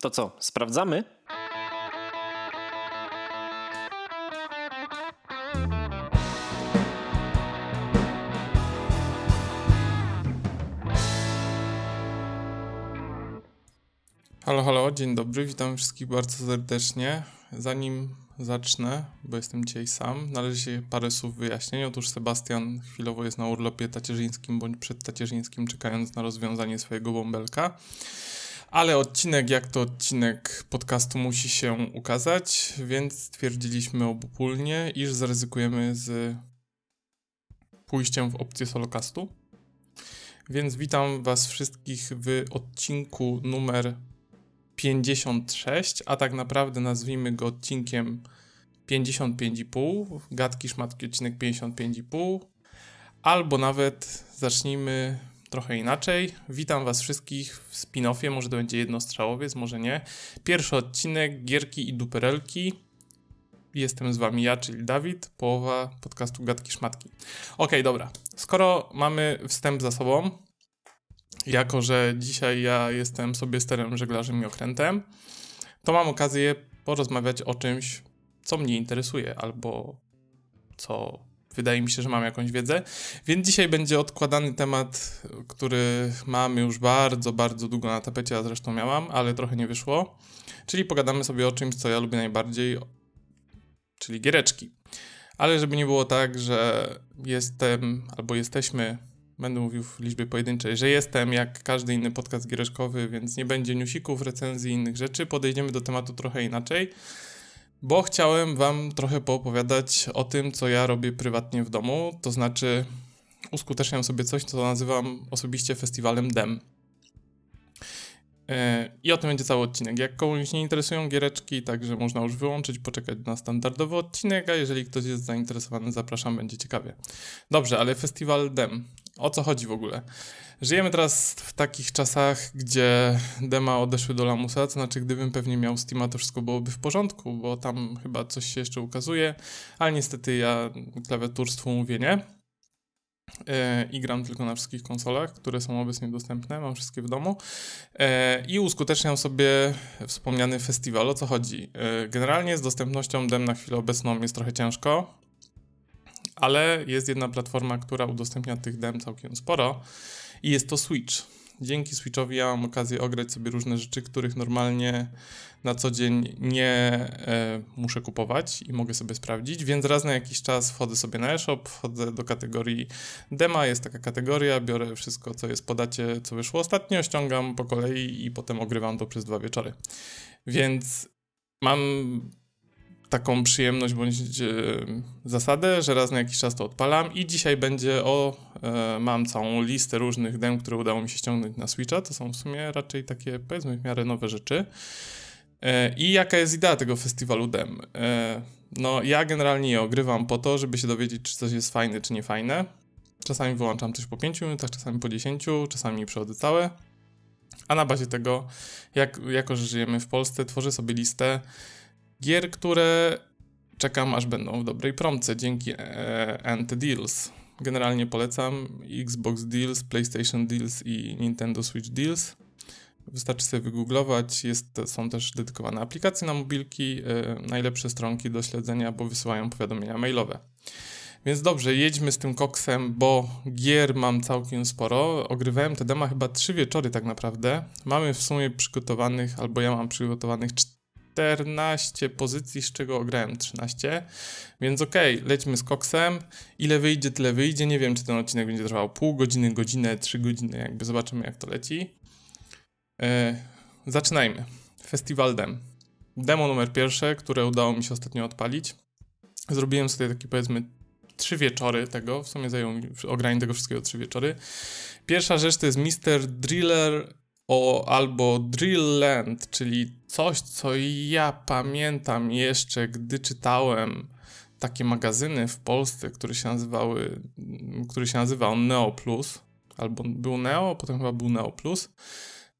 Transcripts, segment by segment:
To co, sprawdzamy? Halo, halo, dzień dobry, witam wszystkich bardzo serdecznie. Zanim zacznę, bo jestem dzisiaj sam, należy się parę słów wyjaśnień. Otóż Sebastian chwilowo jest na urlopie tacierzyńskim bądź przedtacierzyńskim, czekając na rozwiązanie swojego bąbelka. Ale odcinek, jak to odcinek podcastu, musi się ukazać, więc stwierdziliśmy obopólnie, iż zaryzykujemy z pójściem w opcję solocastu. Więc witam Was wszystkich w odcinku numer 56, a tak naprawdę nazwijmy go odcinkiem 55,5, gadki szmatki odcinek 55,5, albo nawet zacznijmy trochę inaczej. Witam Was wszystkich w spin-offie, może to będzie jednostrzałowiec, może nie. Pierwszy odcinek Gierki i Duperelki. Jestem z Wami ja, czyli Dawid, połowa podcastu Gadki Szmatki. Ok, dobra. Skoro mamy wstęp za sobą, jako że dzisiaj ja jestem sobie sterem, żeglarzem i okrętem, to mam okazję porozmawiać o czymś, co mnie interesuje, albo co wydaje mi się, że mam jakąś wiedzę. Więc dzisiaj będzie odkładany temat, który mam już bardzo, bardzo długo na tapecie, a zresztą miałam, ale trochę nie wyszło. Czyli pogadamy sobie o czymś, co ja lubię najbardziej, czyli giereczki. Ale żeby nie było tak, że jestem albo jesteśmy będę mówił w liczbie pojedynczej, że jestem jak każdy inny podcast giereszkowy, więc nie będzie newsików, recenzji innych rzeczy. Podejdziemy do tematu trochę inaczej, bo chciałem wam trochę poopowiadać o tym, co ja robię prywatnie w domu, to znaczy uskuteczniam sobie coś, co nazywam osobiście festiwalem DEM. E, I o tym będzie cały odcinek. Jak komuś nie interesują giereczki, także można już wyłączyć, poczekać na standardowy odcinek, a jeżeli ktoś jest zainteresowany, zapraszam, będzie ciekawie. Dobrze, ale festiwal DEM. O co chodzi w ogóle? Żyjemy teraz w takich czasach, gdzie dema odeszły do lamusa, to znaczy gdybym pewnie miał Steama, to wszystko byłoby w porządku, bo tam chyba coś się jeszcze ukazuje, ale niestety ja klawiaturstwu mówię nie. E, I gram tylko na wszystkich konsolach, które są obecnie dostępne, mam wszystkie w domu. E, I uskuteczniam sobie wspomniany festiwal. O co chodzi? E, generalnie z dostępnością dem na chwilę obecną jest trochę ciężko ale jest jedna platforma, która udostępnia tych dem całkiem sporo i jest to Switch. Dzięki Switchowi ja mam okazję ograć sobie różne rzeczy, których normalnie na co dzień nie e, muszę kupować i mogę sobie sprawdzić, więc raz na jakiś czas wchodzę sobie na eShop, wchodzę do kategorii dema, jest taka kategoria, biorę wszystko, co jest podacie, co wyszło ostatnio, ściągam po kolei i potem ogrywam to przez dwa wieczory. Więc mam taką przyjemność bądź e, zasadę, że raz na jakiś czas to odpalam i dzisiaj będzie o, e, mam całą listę różnych dem, które udało mi się ściągnąć na Switcha, to są w sumie raczej takie powiedzmy w miarę nowe rzeczy. E, I jaka jest idea tego festiwalu dem? No ja generalnie je ogrywam po to, żeby się dowiedzieć, czy coś jest fajne, czy nie fajne. Czasami wyłączam coś po 5 minutach, czasami po 10, czasami przechodzę całe. A na bazie tego, jak, jako że żyjemy w Polsce, tworzę sobie listę gier, które czekam aż będą w dobrej promce dzięki e, NT Deals. Generalnie polecam Xbox Deals, PlayStation Deals i Nintendo Switch Deals. Wystarczy sobie wygooglować, jest, są też dedykowane aplikacje na mobilki, e, najlepsze stronki do śledzenia, bo wysyłają powiadomienia mailowe. Więc dobrze, jedźmy z tym koksem, bo gier mam całkiem sporo. Ogrywałem te dema chyba trzy wieczory tak naprawdę. Mamy w sumie przygotowanych, albo ja mam przygotowanych 14 pozycji, z czego ograłem 13. Więc okej, okay, lećmy z koksem. Ile wyjdzie, tyle wyjdzie. Nie wiem, czy ten odcinek będzie trwał pół godziny, godzinę, 3 godziny. Jakby zobaczymy, jak to leci. E, zaczynajmy. Festiwal Dem. Demo numer pierwsze, które udało mi się ostatnio odpalić. Zrobiłem sobie takie powiedzmy trzy wieczory tego, w sumie zajął mi ogranie tego wszystkiego trzy wieczory. Pierwsza rzecz to jest Mr. Driller o albo Drillland, czyli coś, co ja pamiętam jeszcze, gdy czytałem takie magazyny w Polsce, które się nazywały, który się nazywał Neo Plus, albo był Neo, potem chyba był Neo Plus.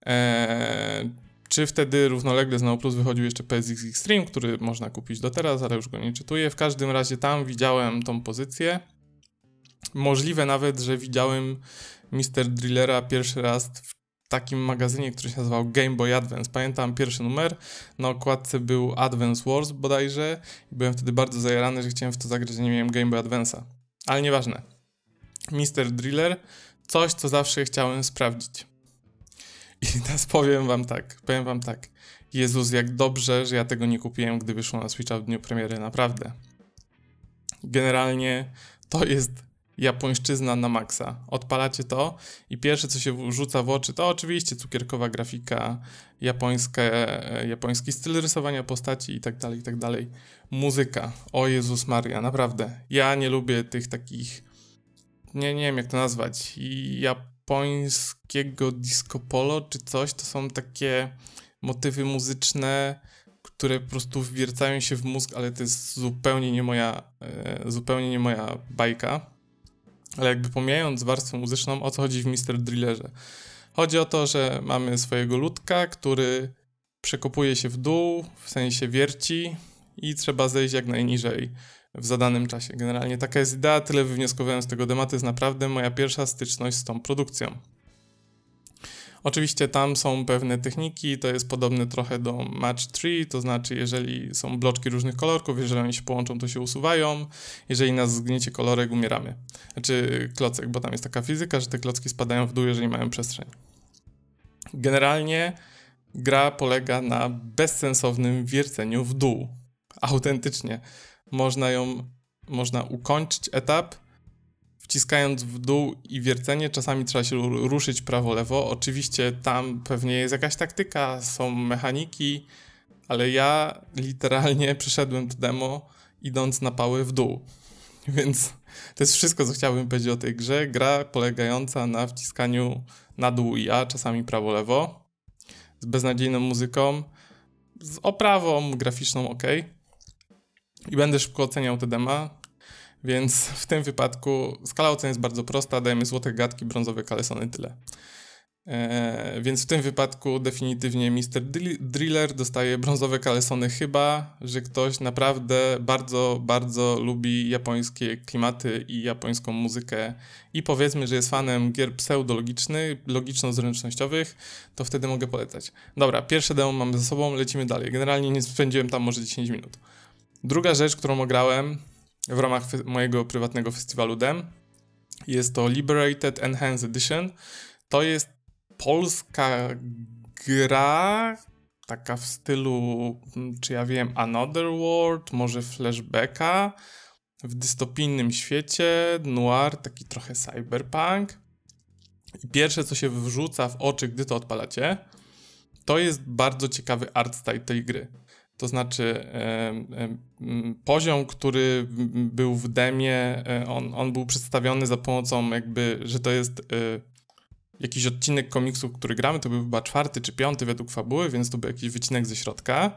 Eee, czy wtedy równolegle z Neo Plus wychodził jeszcze PSX Extreme, który można kupić do teraz, ale już go nie czytuję. W każdym razie tam widziałem tą pozycję. Możliwe nawet, że widziałem Mister Drillera pierwszy raz w takim magazynie, który się nazywał Game Boy Advance. Pamiętam pierwszy numer, na okładce był Advance Wars bodajże i byłem wtedy bardzo zajarany, że chciałem w to zagrać, nie miałem Game Boy Advance'a. Ale nieważne. Mr. Driller, coś, co zawsze chciałem sprawdzić. I teraz powiem wam tak, powiem wam tak. Jezus, jak dobrze, że ja tego nie kupiłem, gdy wyszło na Switcha w dniu premiery, naprawdę. Generalnie to jest japońszczyzna na maksa. Odpalacie to i pierwsze, co się rzuca w oczy, to oczywiście cukierkowa grafika, japońskie, japoński styl rysowania postaci i tak dalej, i tak dalej. Muzyka. O Jezus Maria, naprawdę. Ja nie lubię tych takich, nie, nie wiem jak to nazwać, japońskiego disco polo czy coś. To są takie motywy muzyczne, które po prostu wwiercają się w mózg, ale to jest zupełnie nie moja, e, zupełnie nie moja bajka. Ale jakby pomijając warstwę muzyczną, o co chodzi w Mr. Drillerze? Chodzi o to, że mamy swojego ludka, który przekopuje się w dół, w sensie wierci i trzeba zejść jak najniżej w zadanym czasie. Generalnie taka jest idea, tyle wywnioskowałem z tego tematu, jest naprawdę moja pierwsza styczność z tą produkcją. Oczywiście tam są pewne techniki, to jest podobne trochę do match tree, to znaczy jeżeli są bloczki różnych kolorków, jeżeli one się połączą, to się usuwają, jeżeli nas zgniecie kolorek, umieramy. Znaczy klocek, bo tam jest taka fizyka, że te klocki spadają w dół, jeżeli mają przestrzeń. Generalnie gra polega na bezsensownym wierceniu w dół. Autentycznie. Można ją, można ukończyć etap wciskając w dół i wiercenie, czasami trzeba się ruszyć prawo-lewo. Oczywiście tam pewnie jest jakaś taktyka, są mechaniki, ale ja literalnie przeszedłem to demo idąc na pały w dół. Więc to jest wszystko, co chciałbym powiedzieć o tej grze. Gra polegająca na wciskaniu na dół i A, czasami prawo-lewo, z beznadziejną muzyką, z oprawą graficzną ok. I będę szybko oceniał te dema. Więc w tym wypadku skala ocen jest bardzo prosta, dajemy złote gadki, brązowe kalesony, tyle. Eee, więc w tym wypadku definitywnie Mr. Driller dostaje brązowe kalesony, chyba że ktoś naprawdę bardzo, bardzo lubi japońskie klimaty i japońską muzykę i powiedzmy, że jest fanem gier pseudologicznych, logiczno-zręcznościowych, to wtedy mogę polecać. Dobra, pierwsze demo mamy ze sobą, lecimy dalej. Generalnie nie spędziłem tam może 10 minut. Druga rzecz, którą ograłem, w ramach mojego prywatnego festiwalu DEM. Jest to Liberated Enhanced Edition. To jest polska gra, taka w stylu, mm, czy ja wiem, Another World, może Flashbacka, w dystopijnym świecie, noir, taki trochę cyberpunk. I pierwsze, co się wrzuca w oczy, gdy to odpalacie, to jest bardzo ciekawy art style tej gry. To znaczy poziom, który był w demie, e, on, on był przedstawiony za pomocą jakby, że to jest e, jakiś odcinek komiksu, który gramy, to był chyba czwarty czy piąty według fabuły, więc to był jakiś wycinek ze środka.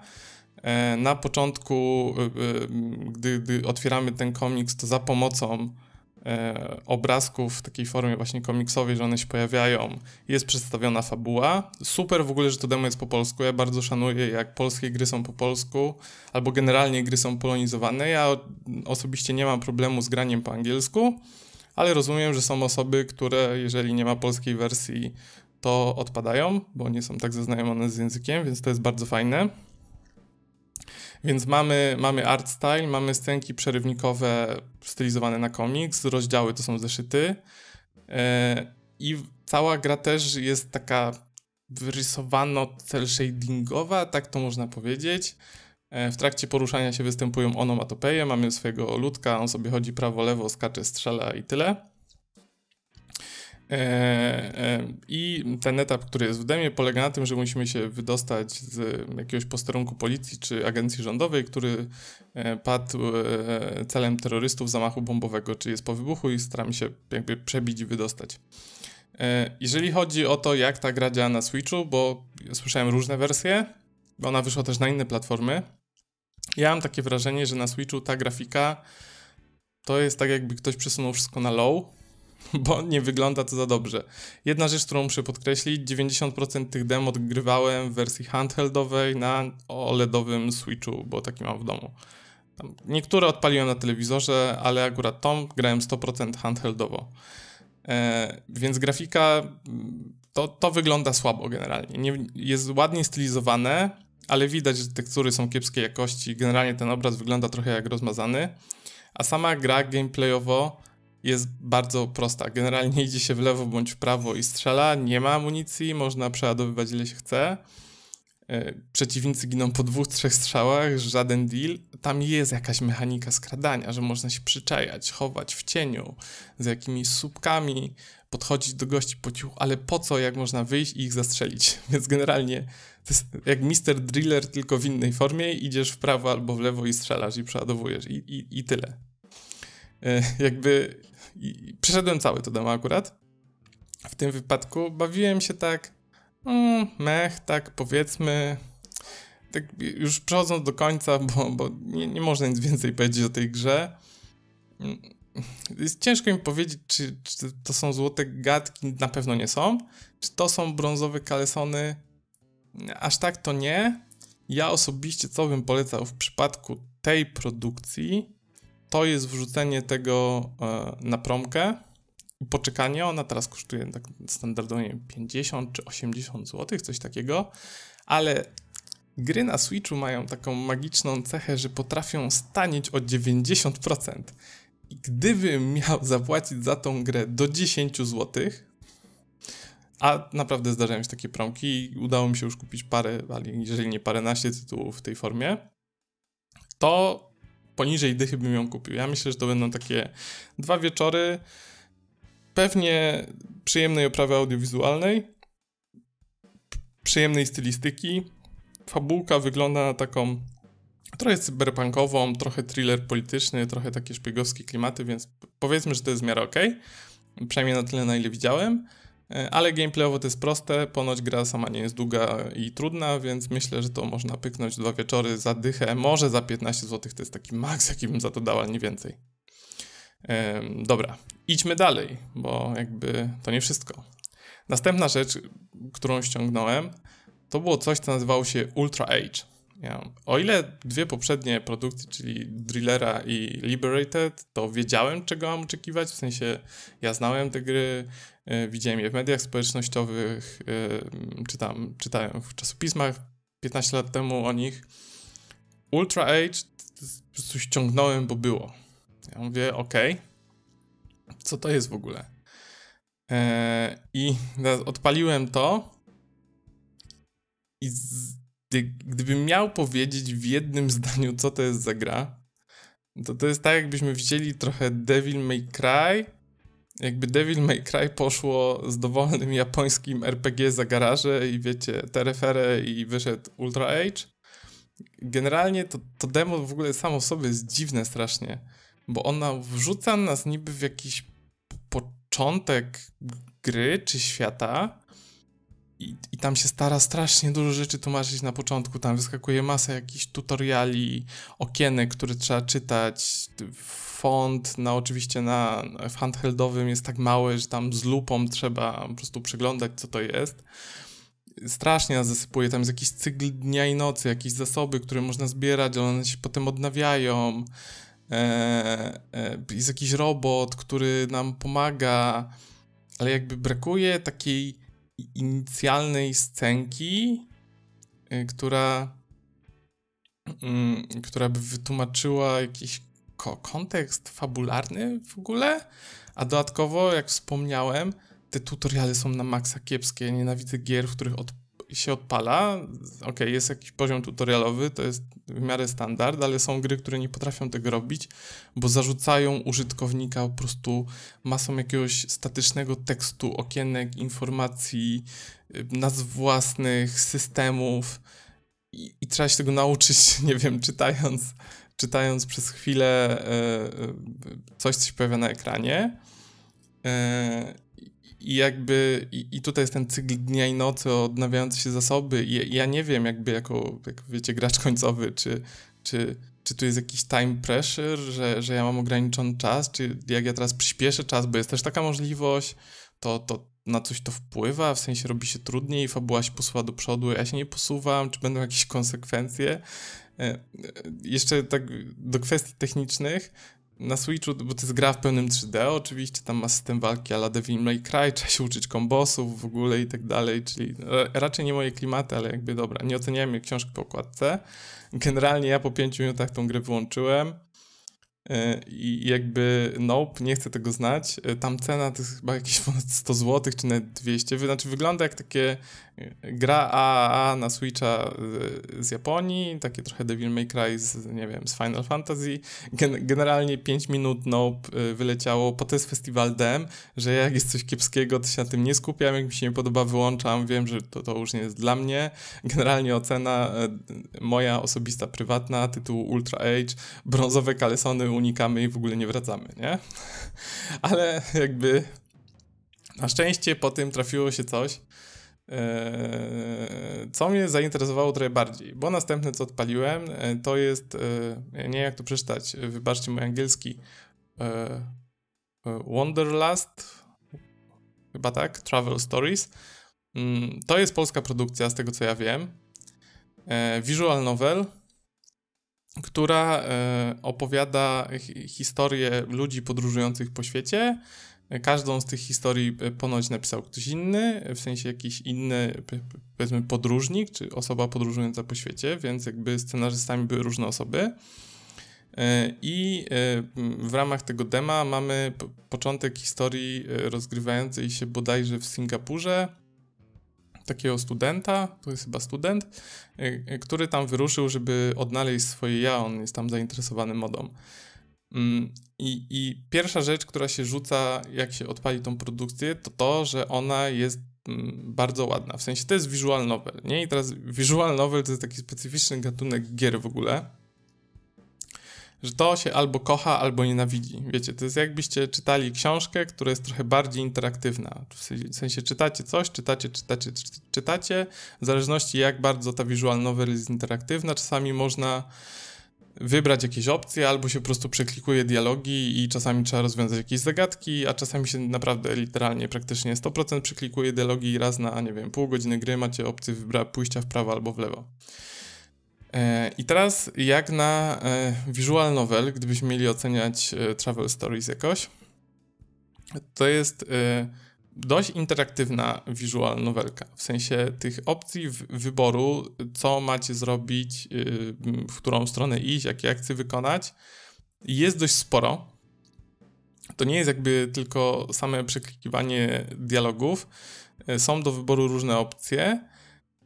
E, na początku, gdy, gdy otwieramy ten komiks, to za pomocą e, obrazków w takiej formie właśnie komiksowej, że one się pojawiają, jest przedstawiona fabuła. Super w ogóle, że to demo jest po polsku. Ja bardzo szanuję, jak polskie gry są po polsku, albo generalnie gry są polonizowane. Ja osobiście nie mam problemu z graniem po angielsku, ale rozumiem, że są osoby, które jeżeli nie ma polskiej wersji, to odpadają, bo nie są tak zaznajomione z językiem, więc to jest bardzo fajne. Więc mamy, mamy art style, mamy scenki przerywnikowe stylizowane na komiks, rozdziały to są zeszyty e, i cała gra też jest taka wyrysowano cel shadingowa, tak to można powiedzieć. E, w trakcie poruszania się występują onomatopeje, mamy swojego ludka, on sobie chodzi prawo, lewo, skacze, strzela i tyle. E, e, I ten etap, który jest w demie, polega na tym, że musimy się wydostać z jakiegoś posterunku policji czy agencji rządowej, który e, padł celem terrorystów zamachu bombowego, czy jest po wybuchu i staramy się jakby przebić i wydostać. Jeżeli chodzi o to, jak ta gra działa na Switchu, bo słyszałem różne wersje, ona wyszła też na inne platformy, ja mam takie wrażenie, że na Switchu ta grafika to jest tak jakby ktoś przesunął wszystko na low, bo nie wygląda to za dobrze. Jedna rzecz, którą muszę podkreślić, 90% tych demo odgrywałem w wersji handheldowej na OLEDowym Switchu, bo taki mam w domu. niektóre odpaliłem na telewizorze, ale akurat tą grałem 100% handheldowo. E, więc grafika mm, to, to wygląda słabo generalnie. Nie, jest ładnie stylizowane, ale widać, że tekstury są kiepskiej jakości. Generalnie ten obraz wygląda trochę jak rozmazany. A sama gra gameplayowo jest bardzo prosta. Generalnie idzie się w lewo bądź w prawo i strzela. Nie ma amunicji, można przeładowywać ile się chce. E, przeciwnicy giną po dwóch, trzech strzałach, żaden deal. Tam jest jakaś mechanika skradania, że można się przyczajać, chować w cieniu, z jakimiś słupkami, podchodzić do gości po cichu, ale po co, jak można wyjść i ich zastrzelić? Więc generalnie to jest jak Mister Driller, tylko w innej formie. Idziesz w prawo albo w lewo i strzelasz i przeładowujesz i, i, i tyle. E, jakby i, przeszedłem cały to demo akurat. W tym wypadku bawiłem się tak mm, mech, tak powiedzmy, tak już przechodząc do końca, bo, bo nie, nie można nic więcej powiedzieć o tej grze. Jest ciężko mi powiedzieć, czy, czy to są złote gadki, na pewno nie są. Czy to są brązowe kalesony? Aż tak to nie. Ja osobiście co bym polecał w przypadku tej produkcji, to jest wrzucenie tego e, na promkę i poczekanie. Ona teraz kosztuje tak standardowo 50 czy 80 zł, coś takiego, ale gry na Switchu mają taką magiczną cechę, że potrafią stanieć o 90%. I gdybym miał zapłacić za tą grę do 10 zł, a naprawdę zdarzają się takie promki i udało mi się już kupić parę, jeżeli nie paręnaście tytułów w tej formie, to poniżej dychy bym ją kupił. Ja myślę, że to będą takie dwa wieczory, pewnie przyjemnej oprawy audiowizualnej, przyjemnej stylistyki. Fabułka wygląda na taką trochę cyberpunkową, trochę thriller polityczny, trochę takie szpiegowskie klimaty, więc powiedzmy, że to jest w miarę ok. Przynajmniej na tyle, na ile widziałem. E, ale gameplayowo to jest proste, ponoć gra sama nie jest długa i trudna, więc myślę, że to można pyknąć dwa wieczory za dychę, może za 15 zł to jest taki maks, jaki bym za to dał, ale nie więcej. Dobra, idźmy dalej, bo jakby to nie wszystko. Następna rzecz, którą ściągnąłem, to było coś, co nazywało się Ultra Age. Ja, o ile dwie poprzednie produkcje, czyli Drillera i Liberated, to wiedziałem, czego mam oczekiwać, w sensie ja znałem te gry, e, widziałem je w mediach społecznościowych, e, czytam, czytałem w czasopismach 15 lat temu o nich. Ultra Age po prostu ściągnąłem, bo było. Ja mówię, ok, co to jest w ogóle? E, I odpaliłem to i z, gdybym miał powiedzieć w jednym zdaniu, co to jest za gra, to to jest tak, jakbyśmy wzięli trochę Devil May Cry, jakby Devil May Cry poszło z dowolnym japońskim RPG za garaże i wiecie, tereferę i wyszedł Ultra Age. Generalnie to, to demo w ogóle samo w sobie jest dziwne strasznie, bo ona wrzuca nas niby w jakiś początek gry czy świata, i, I tam się stara strasznie dużo rzeczy tłumaczyć na początku. Tam wyskakuje masa jakichś tutoriali, okienek, które trzeba czytać. Font, na oczywiście na w handheldowym jest tak mały, że tam z lupą trzeba po prostu przeglądać, co to jest. Strasznie nas zasypuje. Tam jest jakiś cykl dnia i nocy, jakieś zasoby, które można zbierać, ale one się potem odnawiają. E, e, jest jakiś robot, który nam pomaga, ale jakby brakuje takiej inicjalnej scenki, y, która, mm, która by wytłumaczyła jakiś kontekst fabularny w ogóle, a dodatkowo, jak wspomniałem, te tutoriale są na maksa kiepskie. Nienawidzę gier, w których od się odpala, ok, jest jakiś poziom tutorialowy, to jest w miarę standard, ale są gry, które nie potrafią tego robić, bo zarzucają użytkownika po prostu masą jakiegoś statycznego tekstu, okienek, informacji, y, nazw własnych, systemów i, i trzeba się tego nauczyć, nie wiem, czytając, czytając przez chwilę e, coś, co się pojawia na ekranie. I jakby, i, i, tutaj jest ten cykl dnia i nocy, odnawiające się zasoby. I ja nie wiem, jakby jako, jak wiecie, gracz końcowy, czy, czy, czy tu jest jakiś time pressure, że, że ja mam ograniczony czas, czy jak ja teraz przyspieszę czas, bo jest też taka możliwość, to, to na coś to wpływa, w sensie robi się trudniej, fabuła się posuwa do przodu, ja się nie posuwam, czy będą jakieś konsekwencje. E, e, jeszcze tak do kwestii technicznych, na Switchu, bo to jest gra w pełnym 3D, oczywiście tam ma system walki ala Devil May Cry, trzeba się uczyć kombosów w ogóle i tak dalej, czyli raczej nie moje klimaty, ale jakby dobra, nie oceniajmy książki po okładce. Generalnie ja po 5 minutach tą grę wyłączyłem E, I jakby nope, nie chcę tego znać. E, tam cena to jest chyba jakieś ponad 100 zł, czy nawet 200. Znaczy wygląda jak takie gra AAA na Switcha z Japonii, takie trochę Devil May Cry z, nie wiem, z Final Fantasy. Gen generalnie 5 minut nope y, wyleciało, po to jest festiwal dem, że jak jest coś kiepskiego, to się na tym nie skupiam, jak mi się nie podoba, wyłączam, wiem, że to, to już nie jest dla mnie. Generalnie ocena y, moja osobista, prywatna, tytuł Ultra Age, brązowe kalesony unikamy i w ogóle nie wracamy, nie? Ale jakby na szczęście po tym trafiło się coś, co mnie zainteresowało trochę bardziej, bo następne co odpaliłem e, to jest, e, nie jak to przeczytać, wybaczcie mój angielski, e, Wanderlust, chyba tak, Travel Stories. Mm, to jest polska produkcja, z tego co ja wiem. Visual novel, która opowiada historię ludzi podróżujących po świecie Każdą z tych historii e, ponoć napisał ktoś inny, w sensie jakiś inny, powiedzmy, podróżnik, czy osoba podróżująca po świecie, więc jakby scenarzystami były różne osoby. E, I e, w ramach tego dema mamy początek historii rozgrywającej się bodajże w Singapurze, takiego studenta, to jest chyba student, który tam wyruszył, żeby odnaleźć swoje ja, on jest tam zainteresowany modą. Mm, I, I pierwsza rzecz, która się rzuca, jak się odpali tą produkcję, to to, że ona jest mm, bardzo ładna. W sensie to jest visual novel, nie? I teraz visual novel to jest taki specyficzny gatunek gier w ogóle, że to się albo kocha, albo nienawidzi. Wiecie, to jest jakbyście czytali książkę, która jest trochę bardziej interaktywna. W sensie czytacie coś, czytacie, czytacie, czytacie. W zależności jak bardzo ta visual novel jest interaktywna, czasami można wybrać jakieś opcje, albo się po prostu przeklikuje dialogi i czasami trzeba rozwiązać jakieś zagadki, a czasami się naprawdę literalnie praktycznie 100% przeklikuje dialogi raz na, nie wiem, pół godziny gry macie opcję wybra- pójścia w prawo albo w lewo. E, I teraz jak na e, visual novel, gdybyśmy mieli oceniać e, travel stories jakoś, to jest dość interaktywna visual novelka. W sensie tych opcji wyboru, co macie zrobić, y, w którą stronę iść, jakie akcje wykonać, jest dość sporo. To nie jest jakby tylko same przeklikiwanie dialogów. Y, są do wyboru różne opcje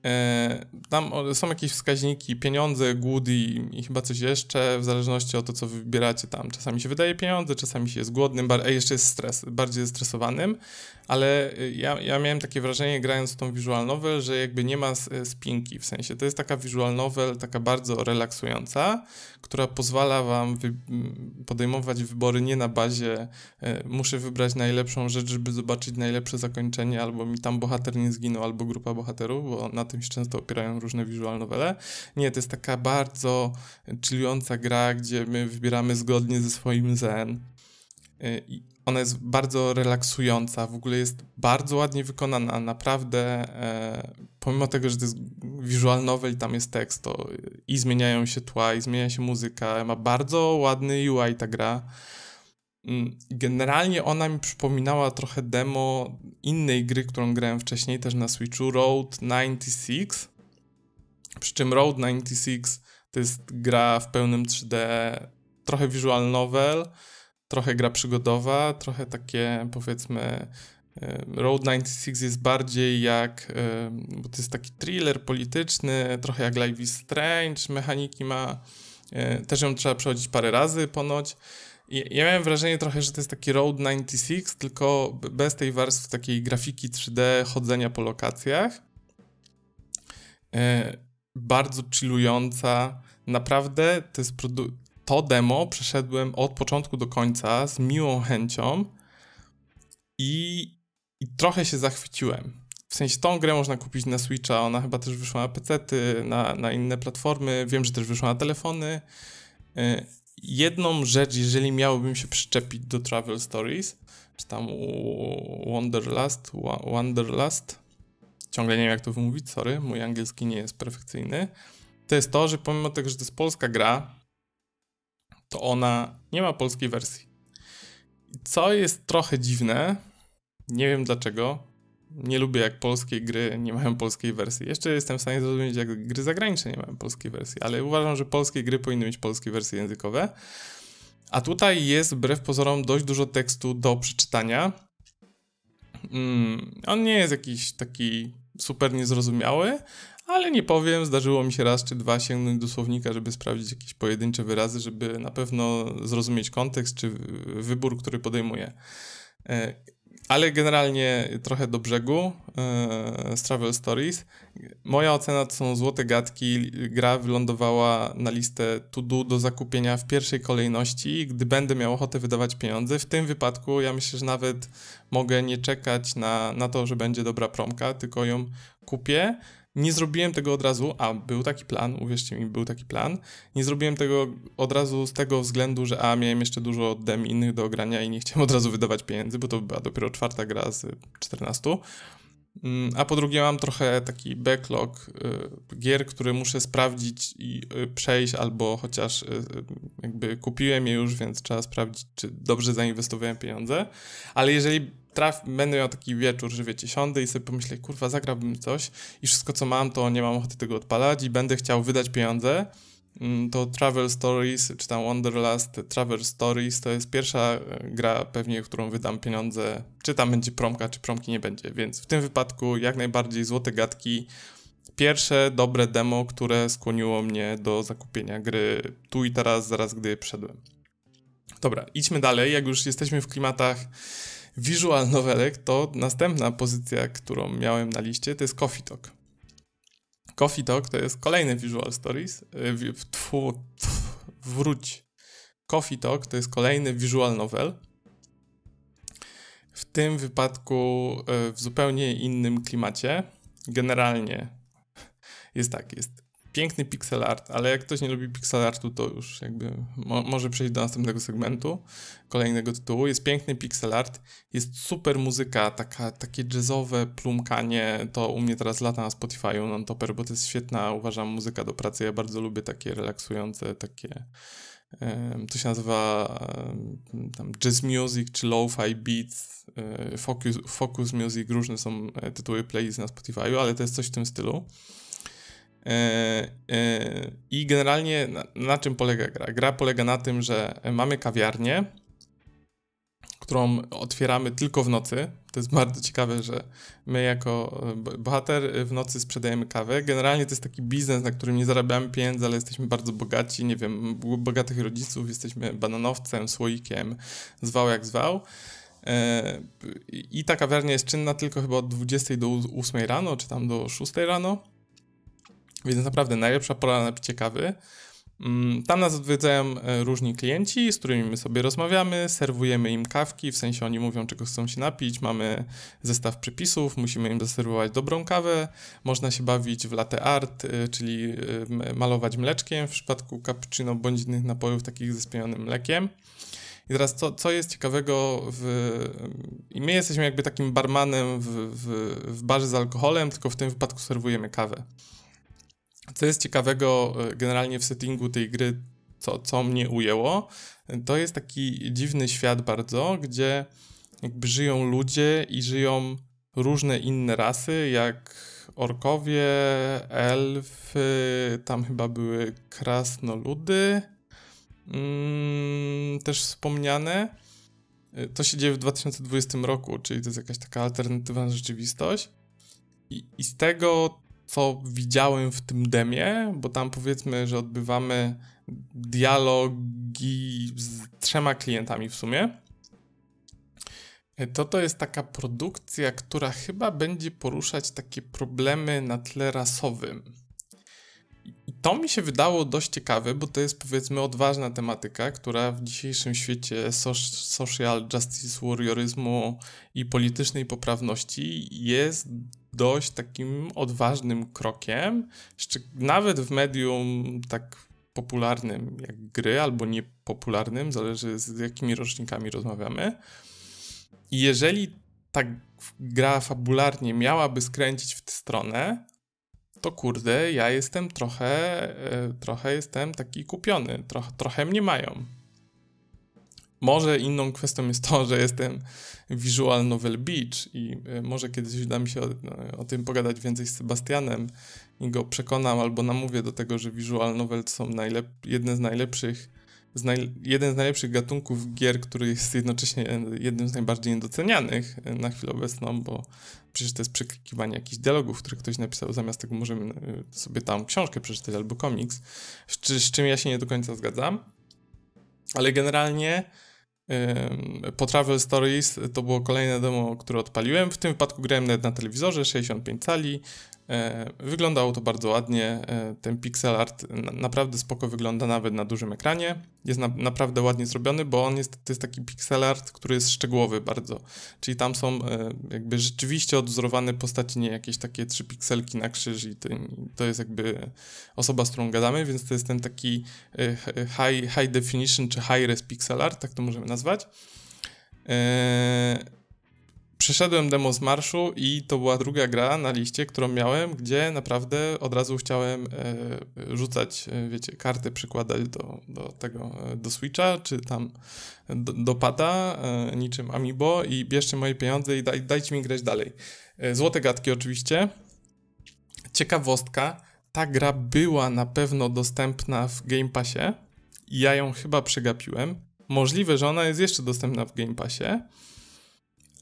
E, tam są jakieś wskaźniki, pieniądze, głód i, chyba coś jeszcze, w zależności od to, co wybieracie tam. Czasami się wydaje pieniądze, czasami się jest głodnym, a jeszcze jest stres, bardziej zestresowanym, ale y, ja, ja miałem takie wrażenie, grając w tą visual novel, że jakby nie ma y, spinki, w sensie to jest taka visual novel, taka bardzo relaksująca, która pozwala wam wy podejmować wybory nie na bazie y, muszę wybrać najlepszą rzecz, żeby zobaczyć najlepsze zakończenie, albo mi tam bohater nie zginął, albo grupa bohaterów, bo na tym się często opierają różne visual novele. Nie, to jest taka bardzo chillująca gra, gdzie my wybieramy zgodnie ze swoim zen. I ona jest bardzo relaksująca, w ogóle jest bardzo ładnie wykonana, naprawdę, e, pomimo tego, że to jest visual novel, tam jest tekst, to i zmieniają się tła, i zmienia się muzyka, ma bardzo ładny UI ta gra. Mm, generalnie ona mi przypominała trochę demo innej gry, którą grałem wcześniej, też na Switchu, Road 96. Przy czym Road 96 to jest gra w pełnym 3D, trochę visual novel, trochę gra przygodowa, trochę takie powiedzmy Road 96 jest bardziej jak, bo to jest taki thriller polityczny, trochę jak Life is Strange, mechaniki ma, e, też ją trzeba przechodzić parę razy ponoć. I ja miałem wrażenie trochę, że to jest taki Road 96, tylko bez tej warstwy takiej grafiki 3D, chodzenia po lokacjach. E, bardzo chillująca. Naprawdę to jest produkt to demo przeszedłem od początku do końca z miłą chęcią i, i trochę się zachwyciłem. W sensie tą grę można kupić na Switcha, ona chyba też wyszła na PC, na, na inne platformy, wiem, że też wyszła na telefony. Y, jedną rzecz, jeżeli miałbym się przyczepić do Travel Stories, czy tam Wanderlust, Wanderlust, ciągle nie wiem jak to wymówić, sorry, mój angielski nie jest perfekcyjny, to jest to, że pomimo tego, że to jest polska gra, to ona nie ma polskiej wersji. Co jest trochę dziwne, nie wiem dlaczego. Nie lubię jak polskie gry nie mają polskiej wersji. Jeszcze jestem w stanie zrozumieć, jak gry zagraniczne nie mają polskiej wersji, ale uważam, że polskie gry powinny mieć polskie wersje językowe. A tutaj jest wbrew pozorom dość dużo tekstu do przeczytania. Mm, on nie jest jakiś taki super niezrozumiały, ale nie powiem, zdarzyło mi się raz czy dwa sięgnąć do słownika, żeby sprawdzić jakieś pojedyncze wyrazy, żeby na pewno zrozumieć kontekst czy wybór, który podejmuję. E, ale generalnie trochę do brzegu e, z Travel Stories. Moja ocena to są złote gadki. Gra wylądowała na listę to do do zakupienia w pierwszej kolejności, gdy będę miał ochotę wydawać pieniądze. W tym wypadku ja myślę, że nawet mogę nie czekać na, na to, że będzie dobra promka, tylko ją kupię nie zrobiłem tego od razu, a był taki plan, uwierzcie mi, był taki plan. Nie zrobiłem tego od razu z tego względu, że a miałem jeszcze dużo dem innych do ogrania i nie chciałem od razu wydawać pieniędzy, bo to była dopiero czwarta gra z 14. Mm, a po drugie, mam trochę taki backlog y, gier, które muszę sprawdzić i y, przejść, albo chociaż y, jakby kupiłem je już, więc trzeba sprawdzić, czy dobrze zainwestowałem pieniądze. Ale jeżeli traf, będę miał taki wieczór, że wiecie, siądę i sobie pomyślę, kurwa, zagrałbym coś i wszystko co mam, to nie mam ochoty tego odpalać i będę chciał wydać pieniądze, mm, to Travel Stories, czy tam Wanderlust Travel Stories, to jest pierwsza e, gra pewnie, w którą wydam pieniądze, czy tam będzie promka, czy promki nie będzie, więc w tym wypadku jak najbardziej złote gadki, pierwsze dobre demo, które skłoniło mnie do zakupienia gry tu i teraz, zaraz gdy przyszedłem. Dobra, idźmy dalej, jak już jesteśmy w klimatach visual novelek, to następna pozycja, którą miałem na liście, to jest Coffee Talk. Coffee Talk to jest kolejny Visual Stories. Y, tfu, wróć. Coffee Talk to jest kolejny visual novel. W tym wypadku y, w zupełnie innym klimacie. Generalnie jest tak, jest piękny pixel art, ale jak ktoś nie lubi pixel artu, to już jakby mo może przejść do następnego segmentu, kolejnego tytułu. Jest piękny pixel art, jest super muzyka, taka, takie jazzowe plumkanie, to u mnie teraz lata na Spotify'u non-topper, bo to jest świetna, uważam, muzyka do pracy. Ja bardzo lubię takie relaksujące, takie to się nazywa tam jazz music czy lo-fi beats, e, focus, focus music, różne są e, tytuły playlist na Spotify'u, ale to jest coś w tym stylu. E, e, I generalnie na, na, czym polega gra? Gra polega na tym, że mamy kawiarnię, którą otwieramy tylko w nocy. To jest bardzo ciekawe, że my jako e, bohater w nocy sprzedajemy kawę. Generalnie to jest taki biznes, na którym nie zarabiamy pieniędzy, ale jesteśmy bardzo bogaci, nie wiem, bogatych rodziców, jesteśmy bananowcem, słoikiem, zwał jak zwał. I ta kawiarnia jest czynna tylko chyba od 20 do 8 rano, czy tam do 6 rano. Więc naprawdę najlepsza pora na picie kawy. Mm, tam nas odwiedzają e, różni klienci, z którymi my sobie rozmawiamy, serwujemy im kawki, w sensie oni mówią, czego chcą się napić, mamy zestaw przepisów, musimy im zaserwować dobrą kawę, można się bawić w latte art, e, czyli e, malować mleczkiem w przypadku cappuccino bądź innych napojów takich ze spienionym mlekiem. I teraz co, co jest ciekawego w... I my jesteśmy jakby takim barmanem w, w, w barze z alkoholem, tylko w tym wypadku serwujemy kawę. Co jest ciekawego e, generalnie w settingu tej gry, co, co mnie ujęło, to jest taki dziwny świat bardzo, gdzie jakby żyją ludzie i żyją różne inne rasy, jak orkowie, elfy, tam chyba były krasnoludy, mm, też wspomniane. E, to się dzieje w 2020 roku, czyli to jest jakaś taka alternatywna rzeczywistość. I, i z tego co widziałem w tym demie, bo tam powiedzmy, że odbywamy dialogi z trzema klientami w sumie. To to jest taka produkcja, która chyba będzie poruszać takie problemy na tle rasowym. I to mi się wydało dość ciekawe, bo to jest powiedzmy odważna tematyka, która w dzisiejszym świecie social justice warrioryzmu i politycznej poprawności jest dość takim odważnym krokiem, nawet w medium tak popularnym jak gry, albo niepopularnym, zależy z jakimi rocznikami rozmawiamy. I jeżeli ta gra fabularnie miałaby skręcić w tę stronę, to kurde, ja jestem trochę, e, trochę jestem taki kupiony, trochę, trochę mnie mają. Może inną kwestią jest to, że jestem Visual Novel Beach i e, może kiedyś uda mi się o, o, tym pogadać więcej z Sebastianem i go przekonam albo namówię do tego, że Visual Novel są najlep- jedne z najlepszych z naj, jeden z najlepszych gatunków gier, który jest jednocześnie jednym z najbardziej niedocenianych na chwilę obecną, bo przecież to jest przeklikiwanie jakichś dialogów, które ktoś napisał, zamiast tego możemy sobie tam książkę przeczytać albo komiks, z, z czym ja się nie do końca zgadzam. Ale generalnie po Travel Stories to było kolejne demo, które odpaliłem. W tym wypadku grałem nawet na telewizorze 65 cali. E, wyglądało to bardzo ładnie. E, ten pixel art naprawdę spoko wygląda nawet na dużym ekranie. Jest na, naprawdę ładnie zrobiony, bo on jest, to jest taki pixel art, który jest szczegółowy bardzo. Czyli tam są e, jakby rzeczywiście odwzorowane postaci, nie jakieś takie trzy pikselki na krzyż i to, to jest jakby osoba, z którą gadamy, więc to jest ten taki high, high definition czy high res pixel art, tak to możemy nazwać. Przeszedłem demo z marszu i to była druga gra na liście, którą miałem, gdzie naprawdę od razu chciałem e, rzucać, e, wiecie, karty przykładać do, do tego, e, do Switcha, czy tam do, do pada, e, niczym Amiibo i bierzcie moje pieniądze i daj, dajcie mi grać dalej. E, złote gadki oczywiście. Ciekawostka, ta gra była na pewno dostępna w Game Passie ja ją chyba przegapiłem. Możliwe, że ona jest jeszcze dostępna w Game Passie,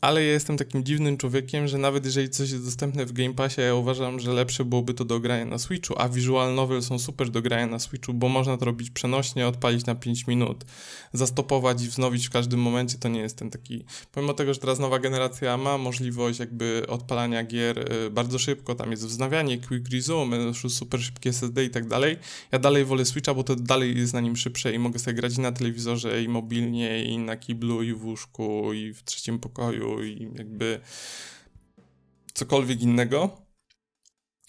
ale ja jestem takim dziwnym człowiekiem, że nawet jeżeli coś jest dostępne w Game Passie, ja uważam, że lepsze byłoby to do grania na Switchu, a visual novel są super do grania na Switchu, bo można to robić przenośnie, odpalić na 5 minut, zastopować i wznowić w każdym momencie, to nie jest ten taki... Pomimo tego, że teraz nowa generacja ma możliwość jakby odpalania gier y, bardzo szybko, tam jest wznawianie, quick resume, super szybkie SSD i tak dalej, ja dalej wolę Switcha, bo to dalej jest na nim szybsze i mogę sobie grać i na telewizorze, i mobilnie, i na kiblu, i w łóżku, i w trzecim pokoju, i jakby cokolwiek innego.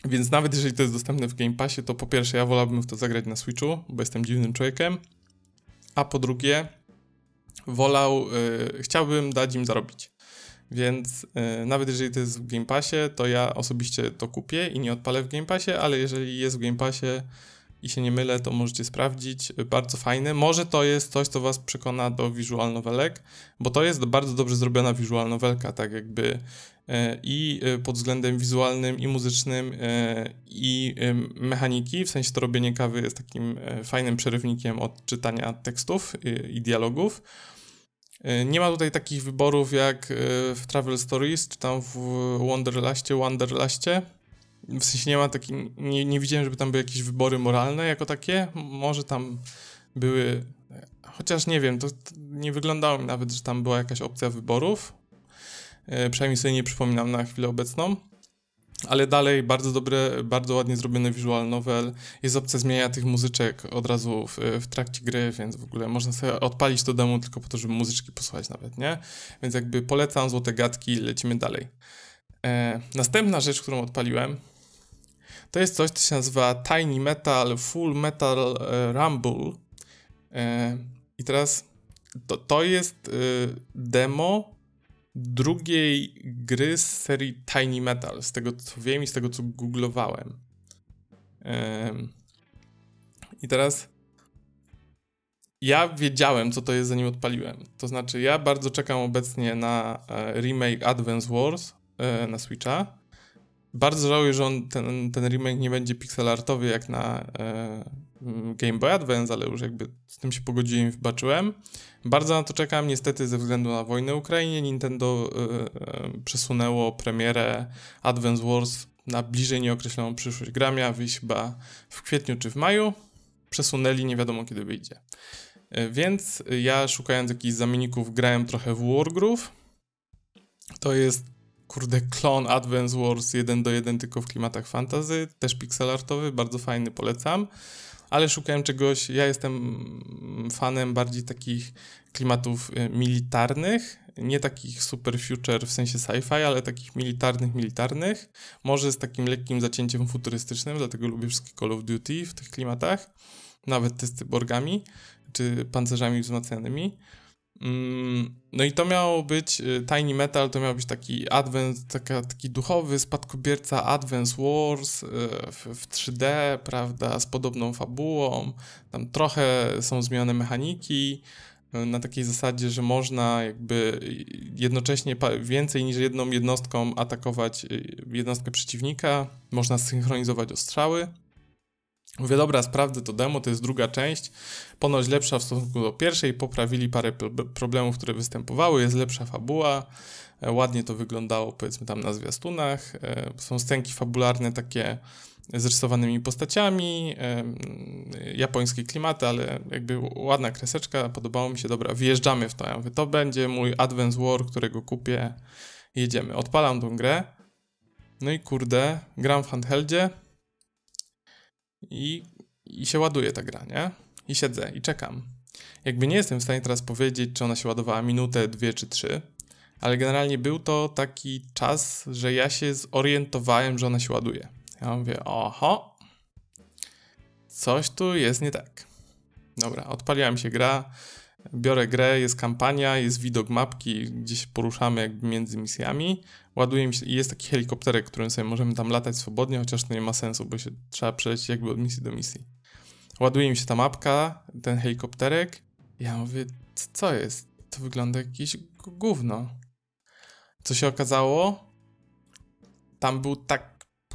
Więc nawet jeżeli to jest dostępne w Game Passie, to po pierwsze ja wolałbym w to zagrać na Switchu, bo jestem dziwnym człowiekiem, a po drugie wolał, yy, chciałbym dać im zarobić. Więc yy, nawet jeżeli to jest w Game Passie, to ja osobiście to kupię i nie odpalę w Game Passie, ale jeżeli jest w Game Passie, i się nie mylę, to możecie sprawdzić. Bardzo fajne. Może to jest coś, co was przekona do visual novelek, bo to jest bardzo dobrze zrobiona visual novelka, tak jakby e, i e, pod względem wizualnym, i muzycznym, e, i mechaniki. W sensie to robienie kawy jest takim fajnym przerywnikiem od czytania tekstów i dialogów. Nie ma tutaj takich wyborów jak w Travel Stories, czy tam w Wonderlastie, Wanderlastie, w sensie nie ma taki, nie, nie widziałem, żeby tam były jakieś wybory moralne jako takie. Może tam były, chociaż nie wiem, to, to nie wyglądało mi nawet, że tam była jakaś opcja wyborów. E, przynajmniej sobie nie przypominam na chwilę obecną. Ale dalej bardzo dobre, bardzo ładnie zrobiony visual novel. Jest opcja zmienia tych muzyczek od razu w, w, trakcie gry, więc w ogóle można sobie odpalić to demo tylko po to, żeby muzyczki posłuchać nawet, nie? Więc jakby polecam złote gadki, lecimy dalej. E, następna rzecz, którą odpaliłem, to jest coś, co się nazywa Tiny Metal Full Metal e, Rumble. E, I teraz to, to jest e, demo drugiej gry z serii Tiny Metal, z tego co wiem i z tego co googlowałem. I teraz ja wiedziałem, co to jest, zanim odpaliłem. To znaczy, ja bardzo czekam obecnie na remake Advance Wars na Switcha. Bardzo żałuję, że on, ten, ten remake nie będzie pixelartowy jak na e, Game Boy Advance, ale już jakby z tym się pogodziłem i wybaczyłem. Bardzo na to czekam. Niestety ze względu na wojnę Ukrainie Nintendo e, e, przesunęło premierę Advance Wars na bliżej nieokreśloną przyszłość. Gra miała wyjść chyba w kwietniu czy w maju. Przesunęli, nie wiadomo kiedy wyjdzie. E, więc ja szukając jakichś zamienników grałem trochę w Wargroove. To jest kurde, klon Advance Wars 1 do 1 tylko w klimatach fantasy, też pixelartowy, bardzo fajny, polecam. Ale szukałem czegoś, ja jestem fanem bardziej takich klimatów y, militarnych, nie takich super future w sensie sci-fi, ale takich militarnych, militarnych. Może z takim lekkim zacięciem futurystycznym, dlatego lubię wszystkie Call of Duty w tych klimatach, nawet te z cyborgami czy pancerzami wzmacnianymi. Mm, no i to miało być, y, Tiny Metal to miał być taki advent, taka, taki duchowy spadkobierca Advance Wars y, w, w 3D, prawda, z podobną fabułą. Tam trochę są zmienione mechaniki, na takiej zasadzie, że można jakby jednocześnie więcej niż jedną jednostką atakować jednostkę przeciwnika, można synchronizować ostrzały. Mówię, dobra, sprawdzę to demo, to jest druga część, ponoć lepsza w stosunku do pierwszej, poprawili parę problemów, które występowały, jest lepsza fabuła, e, ładnie to wyglądało powiedzmy tam na zwiastunach, e, są scenki fabularne takie z rysowanymi postaciami, japońskie klimaty, ale jakby ładna kreseczka, podobało mi się, dobra, wjeżdżamy w to, ja mówię, to będzie mój Advance War, którego kupię, jedziemy. Odpalam tą grę, no i kurde, gram w handheldzie i, i się ładuje ta gra, nie? I siedzę i czekam. Jakby nie jestem w stanie teraz powiedzieć, czy ona się ładowała minutę, dwie czy trzy, ale generalnie był to taki czas, że ja się zorientowałem, że ona się ładuje. Ja mówię, oho, coś tu jest nie tak. Dobra, odpaliła mi się gra, biorę grę, jest kampania, jest widok mapki, gdzie się poruszamy jakby między misjami, ładuje mi się, i jest taki helikopterek, którym sobie możemy tam latać swobodnie, chociaż to nie ma sensu, bo się trzeba przelecieć jakby od misji do misji. Ładuje mi się ta mapka, ten helikopterek, ja mówię, co jest? To wygląda jakieś gówno. Co się okazało? Tam był tak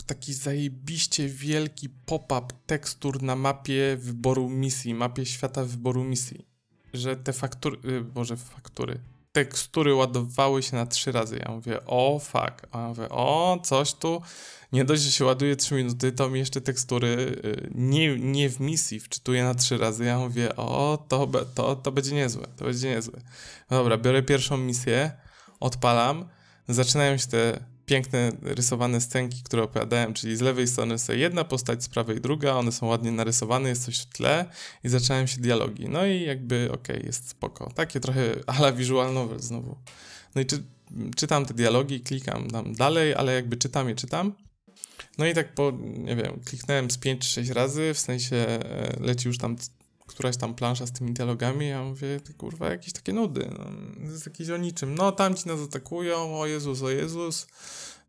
taki zajebiście wielki pop-up tekstur na mapie wyboru misji, mapie świata wyboru misji, że te faktury, y, może faktury, tekstury ładowały się na trzy razy. Ja mówię, o fuck, a ja mówię, o coś tu, nie dość, że się ładuje 3 minuty, to mi jeszcze tekstury y, nie, nie w misji wczytuje na trzy razy. Ja mówię, o to, to, to będzie niezłe, to będzie niezłe. Dobra, biorę pierwszą misję, odpalam, zaczynają się te piękne rysowane scenki, które opowiadałem, czyli z lewej strony jest jedna postać, z prawej druga, one są ładnie narysowane, jest coś w tle i zacząłem się dialogi. No i jakby okej, okay, jest spoko. Takie trochę ala visual novel znowu. No i czy, czytam te dialogi, klikam tam dalej, ale jakby czytam je, czytam. No i tak po, nie wiem, kliknąłem z 5 czy 6 razy, w sensie e, leci już tam któraś tam plansza z tymi dialogami, ja mówię, kurwa, jakieś takie nudy, no, jest jakieś o niczym. No, tamci nas atakują, o Jezus, o Jezus,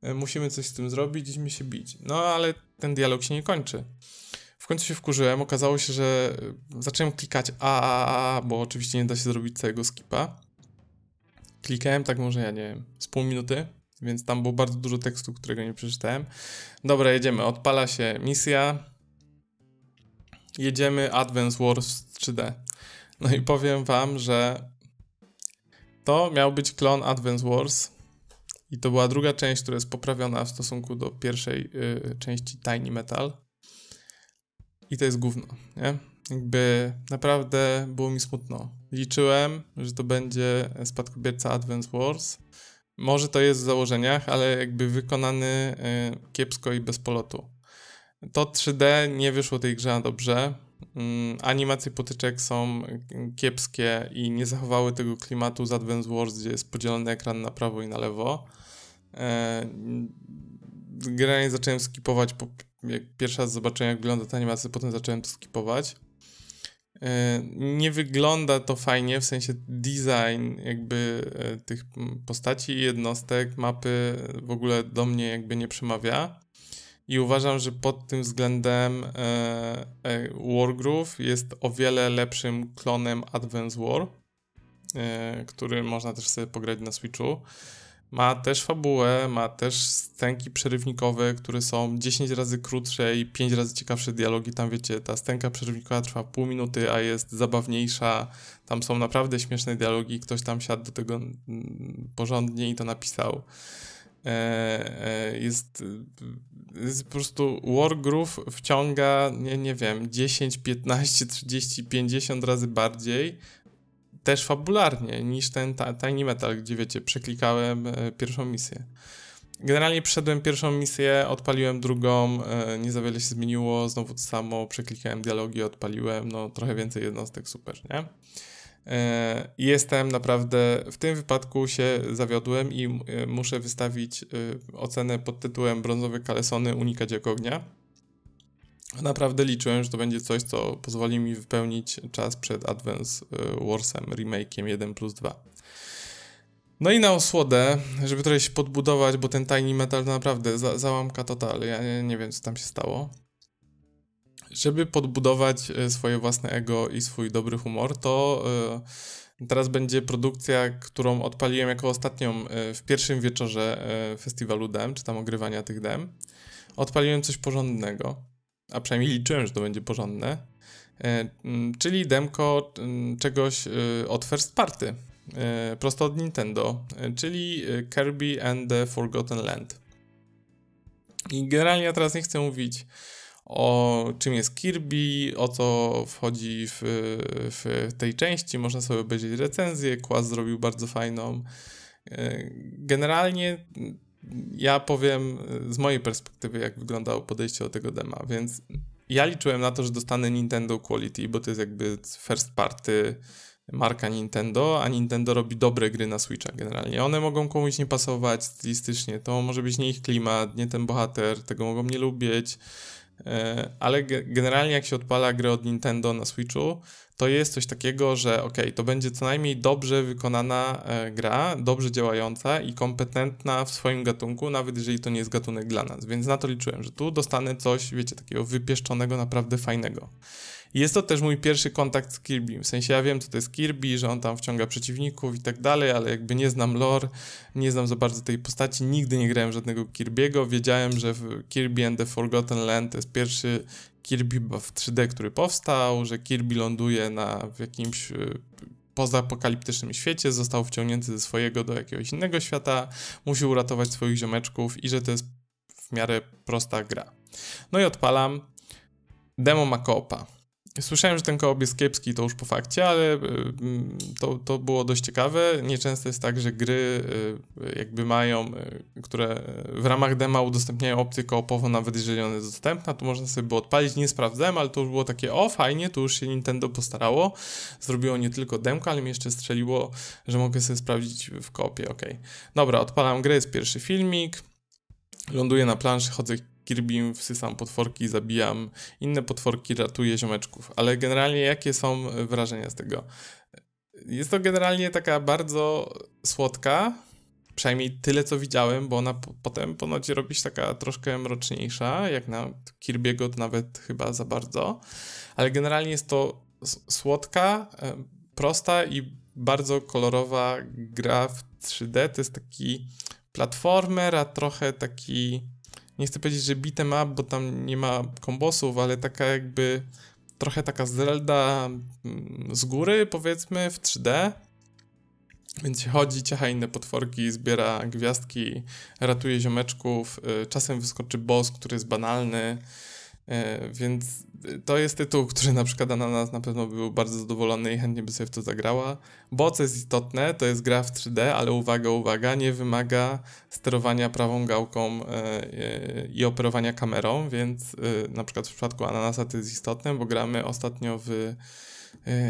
e, musimy coś z tym zrobić, idźmy się bić. No, ale ten dialog się nie kończy. W końcu się wkurzyłem, okazało się, że zacząłem klikać a, a, a, bo oczywiście nie da się zrobić całego skipa. Klikałem tak może, ja nie wiem, z pół minuty, więc tam było bardzo dużo tekstu, którego nie przeczytałem. Dobra, jedziemy, odpala się misja, jedziemy Advance Wars 3D. No i powiem wam, że to miał być klon Advance Wars i to była druga część, która jest poprawiona w stosunku do pierwszej yy, części Tiny Metal. I to jest gówno, nie? Jakby naprawdę było mi smutno. Liczyłem, że to będzie spadkobierca Advance Wars. Może to jest w założeniach, ale jakby wykonany yy, kiepsko i bez polotu. To 3D nie wyszło tej grze dobrze. Mm, animacje potyczek są kiepskie i nie zachowały tego klimatu z Advance Wars, gdzie jest podzielony ekran na prawo i na lewo. E, generalnie zacząłem skipować, po, jak pierwszy raz zobaczyłem jak wygląda ta animacja, potem zacząłem to skipować. E, nie wygląda to fajnie, w sensie design jakby e, tych postaci, jednostek, mapy w ogóle do mnie jakby nie przemawia. I uważam, że pod tym względem e, e, Wargroove jest o wiele lepszym klonem Advance War, e, który można też sobie pograć na Switchu. Ma też fabułę, ma też scenki przerywnikowe, które są 10 razy krótsze i 5 razy ciekawsze dialogi. Tam wiecie, ta scenka przerywnikowa trwa pół minuty, a jest zabawniejsza. Tam są naprawdę śmieszne dialogi. Ktoś tam siadł do tego mm, porządnie i to napisał. Jest jest po prostu Wargroove wciąga, nie, nie wiem, 10, 15, 30, 50 razy bardziej, też fabularnie, niż ten Tiny Metal, gdzie wiecie, przeklikałem e, pierwszą misję. Generalnie przeszedłem pierwszą misję, odpaliłem drugą, e, nie za wiele się zmieniło, znowu to samo, przeklikałem dialogi, odpaliłem, no trochę więcej jednostek, super, nie? E, jestem naprawdę, w tym wypadku się zawiodłem i e, muszę wystawić e, ocenę pod tytułem Brązowe kalesony unikać jak ognia. Naprawdę liczyłem, że to będzie coś, co pozwoli mi wypełnić czas przed Advance Warsem, remake'iem 1 plus 2. No i na osłodę, żeby trochę się podbudować, bo ten Tiny Metal naprawdę za załamka total. Ja nie, nie wiem, co tam się stało żeby podbudować e, swoje własne ego i swój dobry humor, to Teraz będzie produkcja, którą odpaliłem jako ostatnią e, w pierwszym wieczorze e, festiwalu dem, czy tam ogrywania tych dem. Odpaliłem coś porządnego, a przynajmniej liczyłem, że to będzie porządne, e, czyli demko czegoś od First Party, prosto od Nintendo, czyli Kirby and the Forgotten Land. I generalnie ja teraz nie chcę mówić o czym jest Kirby, o co wchodzi w, w tej części. Można sobie obejrzeć recenzję. Kłas zrobił bardzo fajną. Generalnie ja powiem z mojej perspektywy, jak wyglądało podejście do tego dema, więc ja liczyłem na to, że dostanę Nintendo Quality, bo to jest jakby first party marka Nintendo, a Nintendo robi dobre gry na Switcha generalnie. One mogą komuś nie pasować stylistycznie, to może być nie ich klimat, nie ten bohater, tego mogą nie lubić, e, ale generalnie jak się odpala grę od Nintendo na Switchu, to jest coś takiego, że ok, to będzie co najmniej dobrze wykonana e, gra, dobrze działająca i kompetentna w swoim gatunku, nawet jeżeli to nie jest gatunek dla nas. Więc na to liczyłem, że tu dostanę coś, wiecie, takiego wypieszczonego, naprawdę fajnego. Jest to też mój pierwszy kontakt z Kirby. W sensie ja wiem, co to jest Kirby, że on tam wciąga przeciwników i tak dalej, ale jakby nie znam lore, nie znam za bardzo tej postaci, nigdy nie grałem żadnego Kirby'ego. Wiedziałem, że Kirby and the Forgotten Land to jest pierwszy Kirby w 3D, który powstał, że Kirby ląduje na w jakimś y, pozapokaliptycznym świecie, został wciągnięty ze swojego do jakiegoś innego świata, musi uratować swoich ziomeczków i że to jest w miarę prosta gra. No i odpalam. Demo ma koopa. Słyszałem, że ten koop jest kiepski, to już po fakcie, ale y, mm, to, to było dość ciekawe. Nieczęsto jest tak, że gry y, jakby mają, y, które w ramach dema udostępniają opcję koopową, nawet jeżeli ona jest dostępna, to można sobie było odpalić. Nie sprawdzałem, ale to już było takie, o fajnie, tu już się Nintendo postarało. Zrobiło nie tylko demko, ale mi jeszcze strzeliło, że mogę sobie sprawdzić w koopie, ok. Dobra, odpalam grę, jest pierwszy filmik, ląduję na planszy, chodzę Kirbym wsysam potworki, zabijam inne potworki, ratuję ziomeczków. Ale generalnie jakie są wrażenia z tego? Jest to generalnie taka bardzo słodka, przynajmniej tyle co widziałem, bo ona potem ponoć robi się taka troszkę mroczniejsza, jak na Kirby'ego nawet chyba za bardzo, ale generalnie jest to słodka, e, prosta i bardzo kolorowa gra w 3D. To jest taki platformer, a trochę taki nie chcę powiedzieć, że beat'em up, bo tam nie ma kombosów, ale taka jakby trochę taka Zelda mm, z góry, powiedzmy, w 3D. Więc chodzi, ciecha inne potworki, zbiera gwiazdki, ratuje ziomeczków. Y, czasem wyskoczy boss, który jest banalny. E, więc to jest tytuł, który na przykład na nas na pewno był bardzo zadowolony i chętnie by sobie w to zagrała. Bo co jest istotne, to jest gra w 3D, ale uwaga, uwaga, nie wymaga sterowania prawą gałką e, e, i operowania kamerą, więc na przykład w przypadku Ananasa to jest istotne, bo gramy ostatnio w...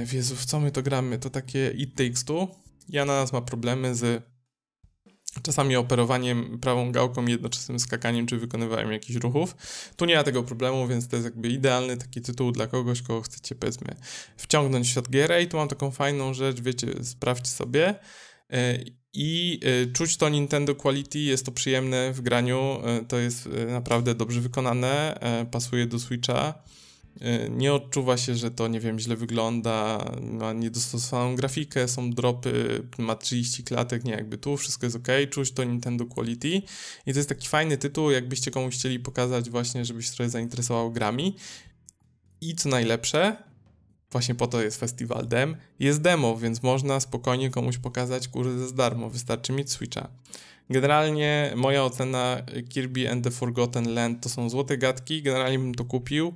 W w co my to gramy? To takie It Takes Two i Ananas ma problemy z czasami operowaniem prawą gałką jednoczesnym skakaniem czy wykonywaniem jakichś ruchów. Tu nie ma tego problemu, więc to jest jakby idealny taki tytuł dla kogoś, kogo chcecie powiedzmy wciągnąć w świat gier. I tu mam taką fajną rzecz, wiecie, sprawdźcie sobie e, i e, czuć to Nintendo Quality, jest to przyjemne w graniu, e, to jest naprawdę dobrze wykonane, pasuje do Switcha. Y, nie odczuwa się, że to, nie wiem, źle wygląda, ma niedostosowaną grafikę, są dropy, ma 30 klatek, nie, jakby tu wszystko jest ok, czuć to Nintendo Quality. I to jest taki fajny tytuł, jakbyście komuś chcieli pokazać właśnie, żeby się trochę zainteresował grami. I co najlepsze, właśnie po to jest festiwal dem, jest demo, więc można spokojnie komuś pokazać, kurde, za darmo, wystarczy mieć Switcha. Generalnie moja ocena Kirby and the Forgotten Land to są złote gadki, generalnie bym to kupił,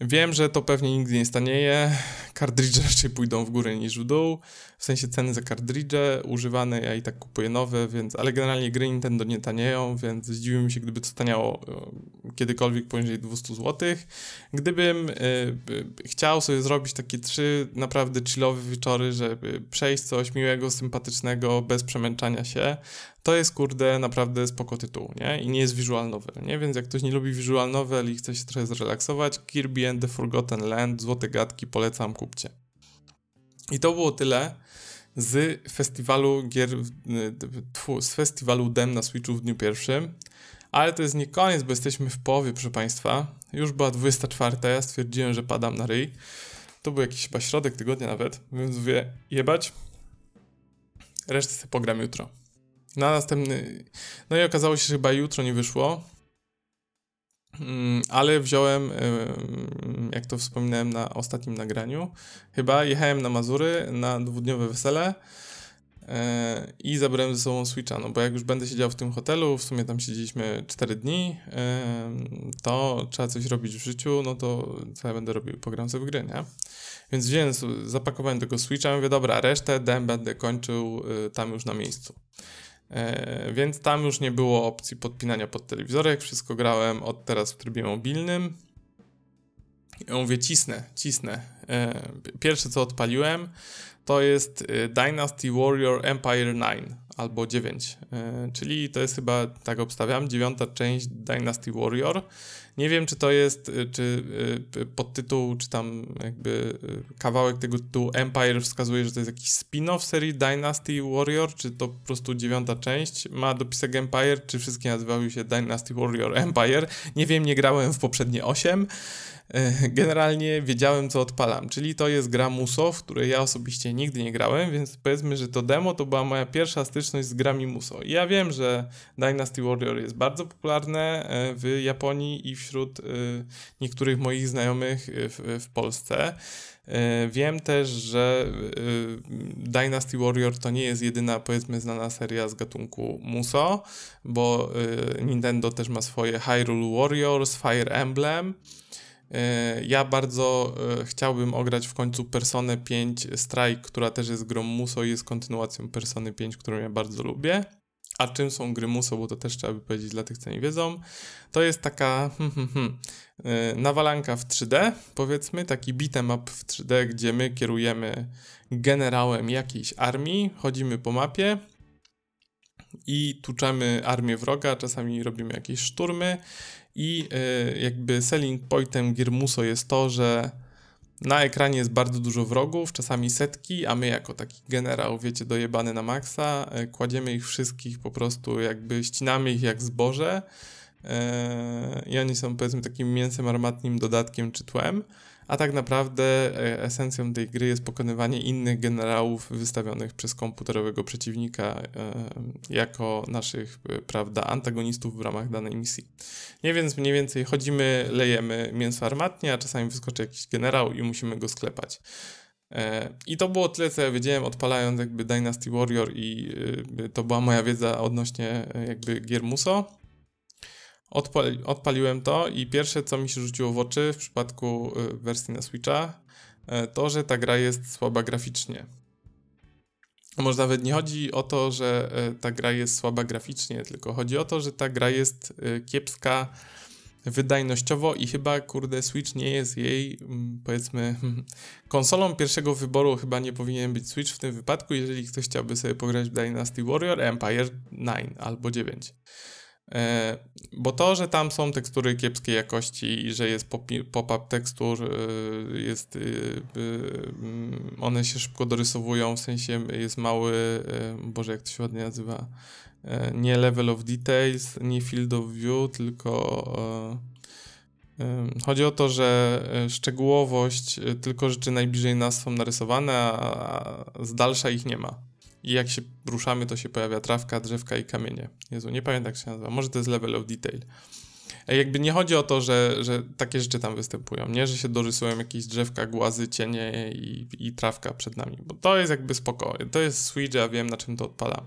Wiem, że to pewnie nigdy nie stanieje. Kartridże raczej pójdą w górę niż w dół. W sensie ceny za kartridże używane, ja i tak kupuję nowe, więc, ale generalnie gry Nintendo nie tanieją, więc zdziwiłbym się, gdyby to staniało e, kiedykolwiek poniżej 200 zł. Gdybym y, chciał sobie zrobić takie trzy naprawdę chillowe wieczory, żeby przejść coś miłego, sympatycznego, bez przemęczania się, to jest kurde naprawdę spoko tytuł, nie? I nie jest visual novel, nie? Więc jak ktoś nie lubi visual novel i chce się trochę zrelaksować, Kirby and the Forgotten Land, złote gadki, polecam, kupcie. I to było tyle z festiwalu gier, tfu, z festiwalu Dem na Switchu w dniu pierwszym. Ale to jest nie koniec, bo jesteśmy w połowie, proszę Państwa. Już była 24, ja stwierdziłem, że padam na ryj. to był jakiś chyba środek tygodnia nawet, więc mówię, jebać, resztę sobie pogram jutro. Na następny, no i okazało się, że chyba jutro nie wyszło, mm, ale wziąłem, jak to wspominałem na ostatnim nagraniu, chyba jechałem na Mazury na dwudniowe wesele, E, i zabrałem ze sobą Switcha, no bo jak już będę siedział w tym hotelu, w sumie tam siedzieliśmy 4 dni, to trzeba coś robić w życiu, no to co ja będę robił? Pogram sobie w gry, nie? Więc wziąłem, zapakowałem tego Switcha, mówię, dobra, resztę dem będę kończył y, tam już na miejscu. E, więc tam już nie było opcji podpinania pod telewizorek, wszystko grałem od teraz w trybie mobilnym. I mówię, cisnę, cisnę. Pierwsze co odpaliłem, to jest y, Dynasty Warrior Empire 9 albo 9, y, czyli to jest chyba, tak obstawiam, dziewiąta część Dynasty Warrior. Nie wiem, czy to jest, y, czy podtytuł, czy tam jakby kawałek tego tytułu Empire wskazuje, że to jest jakiś spin-off serii Dynasty Warrior, czy to po prostu dziewiąta część ma dopisek Empire, czy wszystkie nazywały się Dynasty Warrior Empire. Nie wiem, nie grałem w poprzednie 8. E, generalnie wiedziałem, co odpalam. Czyli to jest gra Muso, w której ja osobiście nigdy nie grałem, więc powiedzmy, że to demo to była moja pierwsza styczność z grami Muso. I ja wiem, że Dynasty Warrior jest bardzo popularne e, w Japonii i wśród e, niektórych moich znajomych w, w Polsce. Wiem też, że Dynasty Warrior to nie jest jedyna, powiedzmy, znana seria z gatunku Muso, bo Nintendo też ma swoje Hyrule Warriors, Fire Emblem. E, ja bardzo e, chciałbym ograć w końcu Personę 5 Strike, która też jest grą Muso i jest kontynuacją Persony 5, którą ja bardzo lubię. A czym są gry Muso, bo to też trzeba by powiedzieć dla tych, co nie wiedzą. To jest taka hmm, hmm, hmm, e, nawalanka w 3D, powiedzmy, taki beat'em up w 3D, gdzie my kierujemy generałem jakiejś armii, chodzimy po mapie i tuczemy armię wroga, czasami robimy jakieś szturmy i y, jakby selling pointem Girmuso jest to, że na ekranie jest bardzo dużo wrogów, czasami setki, a my jako taki generał, wiecie, dojebany na maksa, y, kładziemy ich wszystkich po prostu jakby ścinamy ich jak zboże. Y, i oni są powiedzmy takim mięsem armatnim, dodatkiem czy tłem a tak naprawdę e, esencją tej gry jest pokonywanie innych generałów wystawionych przez komputerowego przeciwnika e, jako naszych, e, prawda, antagonistów w ramach danej misji. Nie więc mniej więcej chodzimy, lejemy mięso armatnie, a czasami wyskoczy jakiś generał i musimy go sklepać. I to było tyle, co ja wiedziałem, odpalając jakby Dynasty Warrior i to była moja wiedza odnośnie jakby gier Muso. Odpali, odpaliłem to i pierwsze, co mi się rzuciło w oczy w przypadku y, wersji na Switcha, y, to, że ta gra jest słaba graficznie. Może nawet nie chodzi o to, że y, ta gra jest słaba graficznie, tylko chodzi o to, że ta gra jest kiepska wydajnościowo i chyba, kurde, Switch nie jest jej, mm, powiedzmy, konsolą pierwszego wyboru chyba nie powinien być Switch w tym wypadku, jeżeli ktoś chciałby sobie pograć w Dynasty Warrior Empire 9 albo 9. E, bo to, że tam są tekstury kiepskiej jakości i że jest pop-up tekstur, e, jest, e, mm, one się szybko dorysowują, w sensie jest mały, boże jak to się ładnie nazywa, nie level of details, nie field of view, tylko chodzi o to, że szczegółowość, tylko rzeczy najbliżej nas są narysowane, a z dalsza ich nie ma. I jak się ruszamy, to się pojawia trawka, drzewka i kamienie. Jezu, nie pamiętam jak się nazywa. Może to jest level of detail. Jakby nie chodzi o to, że, że takie rzeczy tam występują, nie? Że się dorysują jakieś drzewka, głazy, cienie i, i trawka przed nami, bo to jest jakby spoko. To jest Switch, ja wiem na czym to odpalam.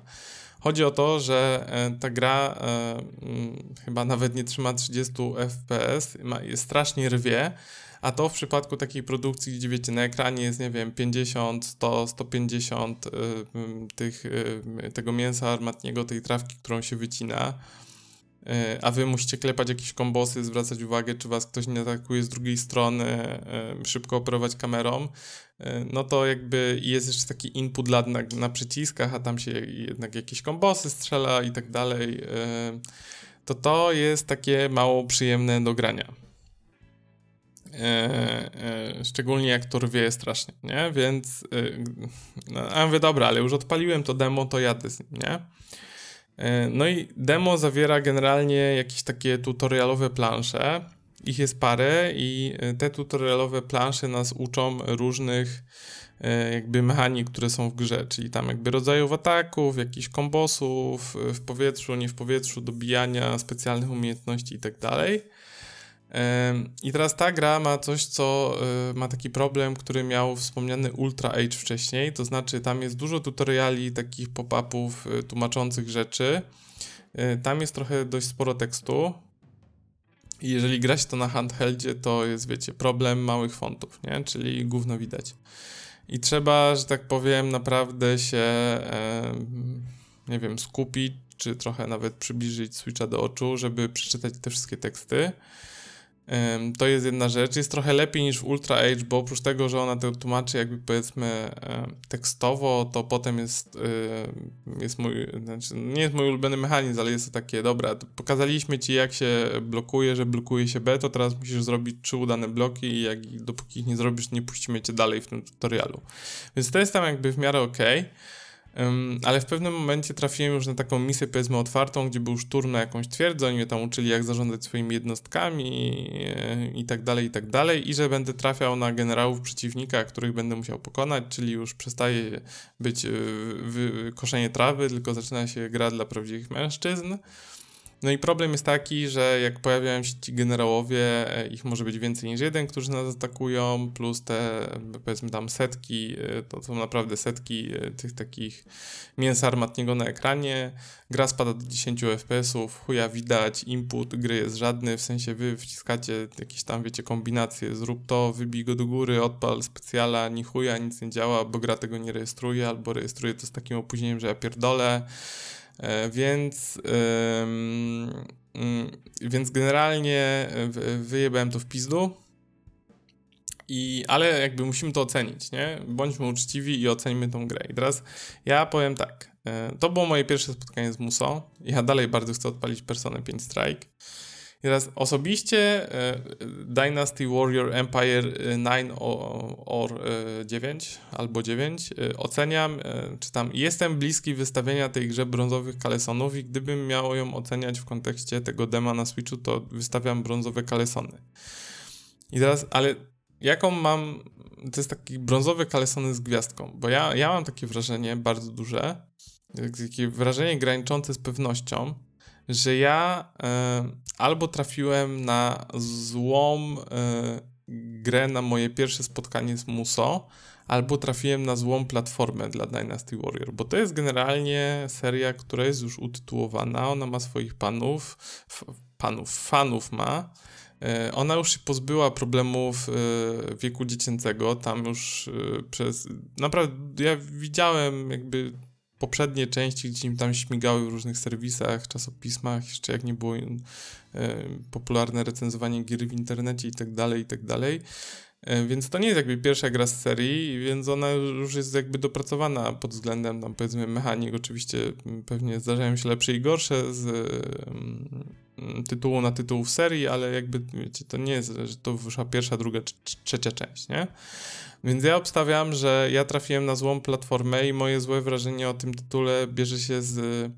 Chodzi o to, że e, ta gra e, mm, chyba nawet nie trzyma 30 fps, ma, strasznie rwie, a to w przypadku takiej produkcji, gdzie wiecie, na ekranie jest, nie wiem, 50, 100, 150 y, tych, y, tego mięsa armatniego, tej trawki, którą się wycina, y, a wy musicie klepać jakieś kombosy, zwracać uwagę, czy was ktoś nie atakuje z drugiej strony, y, szybko operować kamerą, y, no to jakby jest jeszcze taki input na, na przyciskach, a tam się jednak jakieś kombosy strzela i tak dalej, y, to to jest takie mało przyjemne do grania. E, e, szczególnie jak to rwie strasznie, nie? Więc e, no, a mówię, dobra, ale już odpaliłem to demo, to jadę z nim, nie? No i demo zawiera generalnie jakieś takie tutorialowe plansze, ich jest parę i te tutorialowe plansze nas uczą różnych jakby mechanik, które są w grze, czyli tam jakby rodzajów ataków, jakichś kombosów w powietrzu, nie w powietrzu, dobijania specjalnych umiejętności i tak dalej. I teraz ta gra ma coś, co y, ma taki problem, który miał wspomniany Ultra Age wcześniej, to znaczy tam jest dużo tutoriali, takich pop-upów y, tłumaczących rzeczy. Y, tam jest trochę dość sporo tekstu. I jeżeli gra się to na handheldzie, to jest, wiecie, problem małych fontów, nie? Czyli gówno widać. I trzeba, że tak powiem, naprawdę się, nie wiem, skupić, czy trochę nawet przybliżyć Switcha do oczu, żeby przeczytać te wszystkie teksty. To jest jedna rzecz. Jest trochę lepiej niż w Ultra Age, bo oprócz tego, że ona to tłumaczy jakby powiedzmy tekstowo, to potem jest, jest mój, znaczy nie jest mój ulubiony mechanizm, ale jest to takie, dobra, pokazaliśmy ci jak się blokuje, że blokuje się B, to teraz musisz zrobić trzy udane bloki i jak, dopóki ich nie zrobisz, nie puścimy cię dalej w tym tutorialu. Więc to jest tam jakby w miarę ok. Um, ale w pewnym momencie trafiłem już na taką misję, powiedzmy, otwartą, gdzie był szturm na jakąś twierdzę, oni mnie tam uczyli, jak zarządzać swoimi jednostkami i, i tak dalej, i tak dalej, i że będę trafiał na generałów przeciwnika, których będę musiał pokonać, czyli już przestaje być y, koszenie trawy, tylko zaczyna się gra dla prawdziwych mężczyzn. No i problem jest taki, że jak pojawiają się ci generałowie, e, ich może być więcej niż jeden, którzy nas atakują, plus te powiedzmy tam setki, e, to są naprawdę setki e, tych takich mięsa armatniego na ekranie. Gra spada do 10 FPS-ów, chuja widać, input gry jest żadny, w sensie wy wciskacie jakieś tam, wiecie, kombinacje, zrób to, wybij go do góry, odpal specjala, ni chuja, nic nie działa, bo gra tego nie rejestruje, albo rejestruje to z takim opóźnieniem, że ja pierdolę. E, więc, mm, więc generalnie wyjebałem to w pizdu. I, ale jakby musimy to ocenić, nie? Bądźmy uczciwi i ocenimy tą grę. I teraz ja powiem tak. E, to było moje pierwsze spotkanie z Muso. Ja dalej bardzo chcę odpalić Personę 5 Strike. Teraz osobiście e, Dynasty Warrior Empire 9 or 9 albo 9 e, oceniam, e, czy tam jestem bliski wystawienia tej grze brązowych kalesonów i gdybym miał ją oceniać w kontekście tego dema na Switchu, to wystawiam brązowe kalesony. I teraz, ale jaką mam, to jest taki brązowy kalesony z gwiazdką, bo ja, ja mam takie wrażenie bardzo duże, takie wrażenie graniczące z pewnością, że ja e, albo trafiłem na złą e, grę na moje pierwsze spotkanie z Muso, albo trafiłem na złą platformę dla Dynasty Warrior, bo to jest generalnie seria, która jest już utytułowana, ona ma swoich panów, panów, fanów ma. E, ona już się pozbyła problemów wieku dziecięcego, tam już przez... Naprawdę, ja widziałem jakby poprzednie części gdzie im tam śmigały w różnych serwisach, czasopismach, jeszcze jak nie było e, popularne recenzowanie gier w internecie i tak dalej, i tak dalej. E, więc to nie jest jakby pierwsza gra z serii, więc ona już jest jakby dopracowana pod względem tam powiedzmy mechanik. Oczywiście pewnie zdarzają się lepsze i gorsze z mm, tytułu na tytuł w serii, ale jakby wiecie, to nie jest, że to wyszła pierwsza, druga trzecia część, nie? Więc ja obstawiam, że ja trafiłem na złą platformę i moje złe wrażenie o tym tytule bierze się z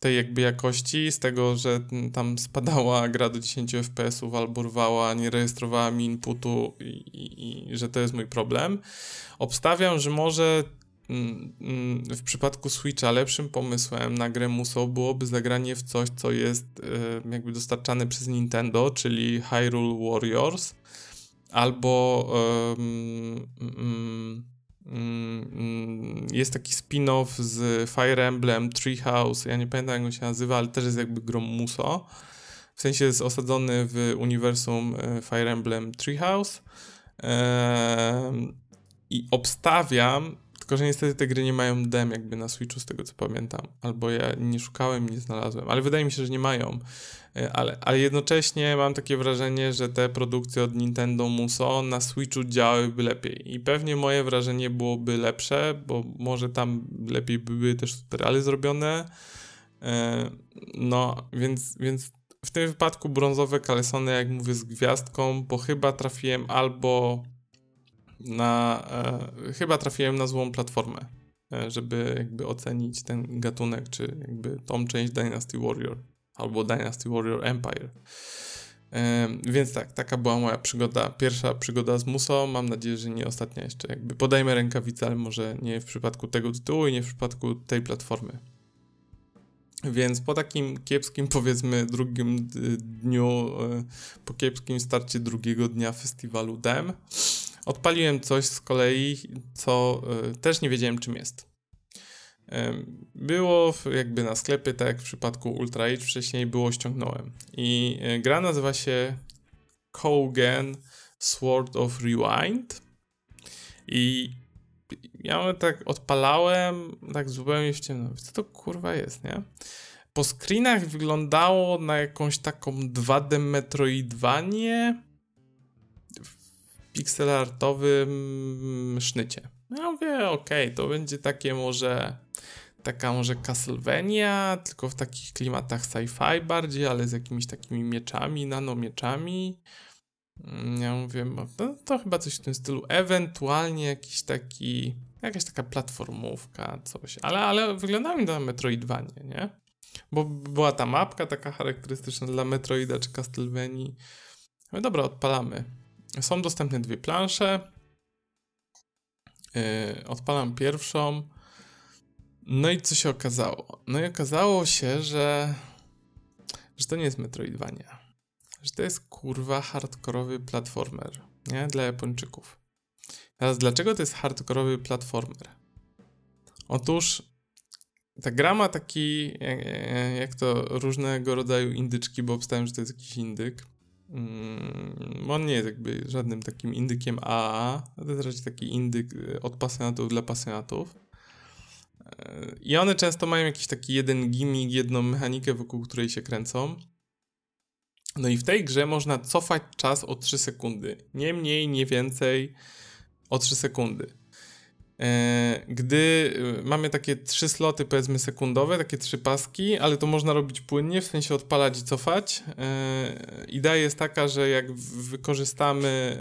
tej jakby jakości, z tego, że tam spadała gra do 10 FPS-ów albo rwała, nie rejestrowała mi inputu i, i, i że to jest mój problem. Obstawiam, że może w przypadku Switcha lepszym pomysłem na grę byłoby zagranie w coś, co jest jakby dostarczane przez Nintendo, czyli Hyrule Warriors albo um, um, jest taki spin-off z Fire Emblem Treehouse, ja nie pamiętam jak on się nazywa, ale też jest jakby grą Muso. W sensie jest osadzony w uniwersum e, Fire Emblem Treehouse. I obstawiam, tylko że niestety te gry nie mają dem jakby na Switchu z tego co pamiętam. Albo ja nie szukałem, nie znalazłem, ale wydaje mi się, że nie mają. E, ale, ale jednocześnie mam takie wrażenie, że te produkcje od Nintendo Muso na Switchu działałyby lepiej. I pewnie moje wrażenie byłoby lepsze, bo może tam lepiej by były też tutoriale zrobione. E, no, więc, więc w tym wypadku brązowe kalesony, jak mówię, z gwiazdką, bo chyba trafiłem albo na. E, chyba trafiłem na złą platformę, e, żeby jakby ocenić ten gatunek, czy jakby tą część Dynasty Warrior albo Dynasty Warrior Empire. Więc tak, taka była moja przygoda, pierwsza przygoda z Muso. Mam nadzieję, że nie ostatnia jeszcze. Jakby podajmy rękawice, ale może nie w przypadku tego tytułu i nie w przypadku tej platformy. Więc po takim kiepskim, powiedzmy, drugim dniu, e, po kiepskim starcie drugiego dnia festiwalu DEM, odpaliłem coś z kolei, co e, też nie wiedziałem czym jest. Było jakby na sklepie, tak jak w przypadku Ultra Age wcześniej było, ściągnąłem. I e, gra nazywa się Kogan Sword of Rewind. I ja tak odpalałem, tak zupełnie w ciemno. Co to kurwa jest, nie? Po screenach wyglądało na jakąś taką 2D Metroidvanię w pixelartowym sznycie. Ja mówię, okej, okay, to będzie takie może taka może Castlevania, tylko w takich klimatach sci-fi bardziej, ale z jakimiś takimi mieczami, nanomieczami. Mm, ja mówię, no, to chyba coś w tym stylu. Ewentualnie jakiś taki, jakaś taka platformówka, coś. Ale, ale wygląda mi na Metroidvanie, nie? Bo była ta mapka taka charakterystyczna dla Metroida czy Castlevanii. No dobra, odpalamy. Są dostępne dwie plansze. Yy, odpalam pierwszą. No i co się okazało? No i okazało się, że, że to nie jest Metroidvania. Że to jest kurwa hardkorowy platformer, nie? Dla Japończyków. Teraz dlaczego to jest hardkorowy platformer? Otóż ta gra ma taki, jak, jak to różnego rodzaju indyczki, bo obstałem, że to jest jakiś indyk. Mm, on nie jest jakby żadnym takim indykiem AAA, to jest raczej taki indyk y, od pasjonatów dla pasjonatów. I one często mają jakiś taki jeden gimmick, jedną mechanikę, wokół której się kręcą. No i w tej grze można cofać czas o 3 sekundy. Nie mniej, nie więcej o 3 sekundy. E, gdy y, mamy takie trzy sloty, powiedzmy sekundowe, takie trzy paski, ale to można robić płynnie, w sensie odpalać i cofać. E, idea jest taka, że jak wykorzystamy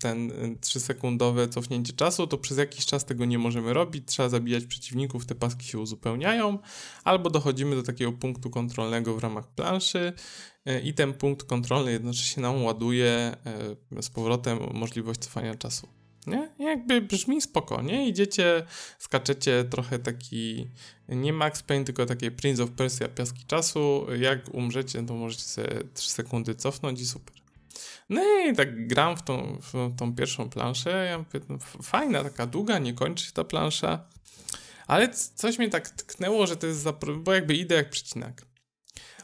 ten trzysekundowe cofnięcie czasu, to przez jakiś czas tego nie możemy robić, trzeba zabijać przeciwników, te paski się uzupełniają, albo dochodzimy do takiego punktu kontrolnego w ramach planszy e, i ten punkt kontrolny jednocześnie nam ładuje z powrotem możliwość cofania czasu. Nie? Jakby brzmi spokojnie, idziecie, skaczecie trochę taki, nie Max Payne, tylko takie Prince of Persia piaski czasu. Jak umrzecie, to możecie sobie 3 sekundy cofnąć i super. No i tak gram w tą, w tą pierwszą planszę. Ja mówię, no, fajna, taka długa, nie kończy się ta plansza. Ale coś mnie tak tknęło, że to jest za, bo jakby idę jak przycinak.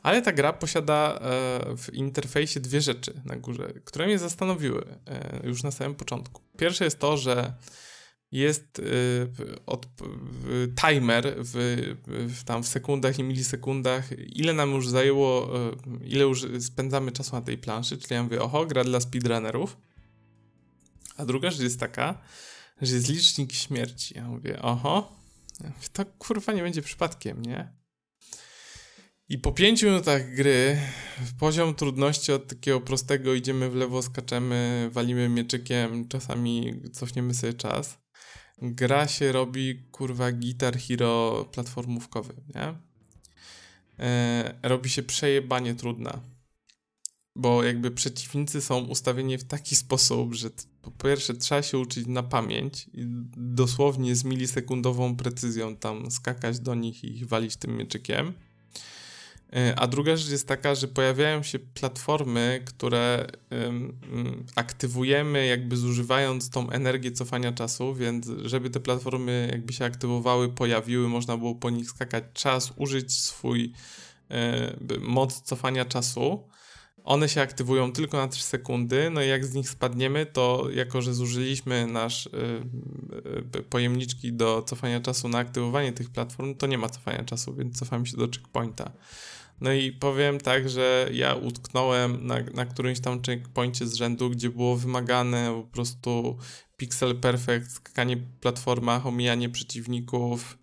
Ale ta gra posiada e, w interfejsie dwie rzeczy na górze, które mnie zastanowiły e, już na samym początku. Pierwsze jest to, że jest e, od, timer w, w, tam w sekundach i milisekundach, ile nam już zajęło, ile już spędzamy czasu na tej planszy, czyli ja mówię, oho, gra dla speedrunnerów. A druga rzecz jest taka, że jest licznik śmierci. Ja mówię, oho, to kurwa nie będzie przypadkiem, nie? I po pięciu minutach gry poziom trudności od takiego prostego idziemy w lewo, skaczemy, walimy mieczykiem, czasami cofniemy sobie czas. Gra się robi kurwa Guitar Hero platformówkowy, nie? E, robi się przejebanie trudna. Bo jakby przeciwnicy są ustawieni w taki sposób, że po pierwsze trzeba się uczyć na pamięć i dosłownie z milisekundową precyzją tam skakać do nich i ich walić tym mieczykiem a druga rzecz jest taka, że pojawiają się platformy, które um, aktywujemy jakby zużywając tą energię cofania czasu, więc żeby te platformy jakby się aktywowały, pojawiły, można było po nich skakać czas, użyć swój e, moc cofania czasu. One się aktywują tylko na 3 sekundy, no i jak z nich spadniemy, to jako, że zużyliśmy nasz y, y, pojemniczki do cofania czasu na aktywowanie tych platform, to nie ma cofania czasu, więc cofamy się do checkpointa. No i powiem tak, że ja utknąłem na, na którymś tam checkpoincie z rzędu, gdzie było wymagane po prostu pixel perfect, skakanie w platformach, omijanie przeciwników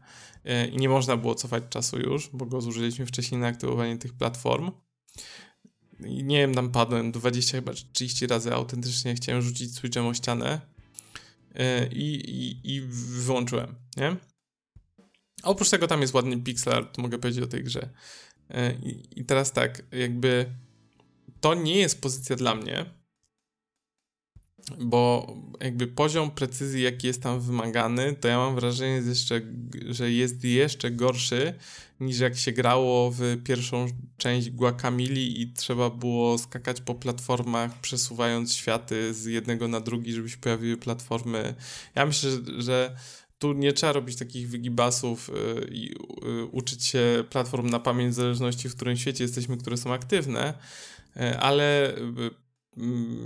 i nie można było cofać czasu już, bo go zużyliśmy wcześniej na aktywowanie tych platform. Nie wiem, tam padłem 20 chyba 30 razy autentycznie chciałem rzucić switchem o ścianę yy, i, i, i wyłączyłem, nie? Oprócz tego tam jest ładny pixel art, mogę powiedzieć o tej grze. E, I, I teraz tak, jakby to nie jest pozycja dla mnie, bo jakby poziom precyzji, jaki jest tam wymagany, to ja mam wrażenie, jest jeszcze, że jest jeszcze gorszy niż jak się grało w pierwszą część Guacamili i trzeba było skakać po platformach, przesuwając światy z jednego na drugi, żeby się pojawiły platformy. Ja myślę, że tu nie trzeba robić takich wygibasów y, i y, uczyć się platform na pamięć w zależności w którym świecie jesteśmy, które są aktywne, y, ale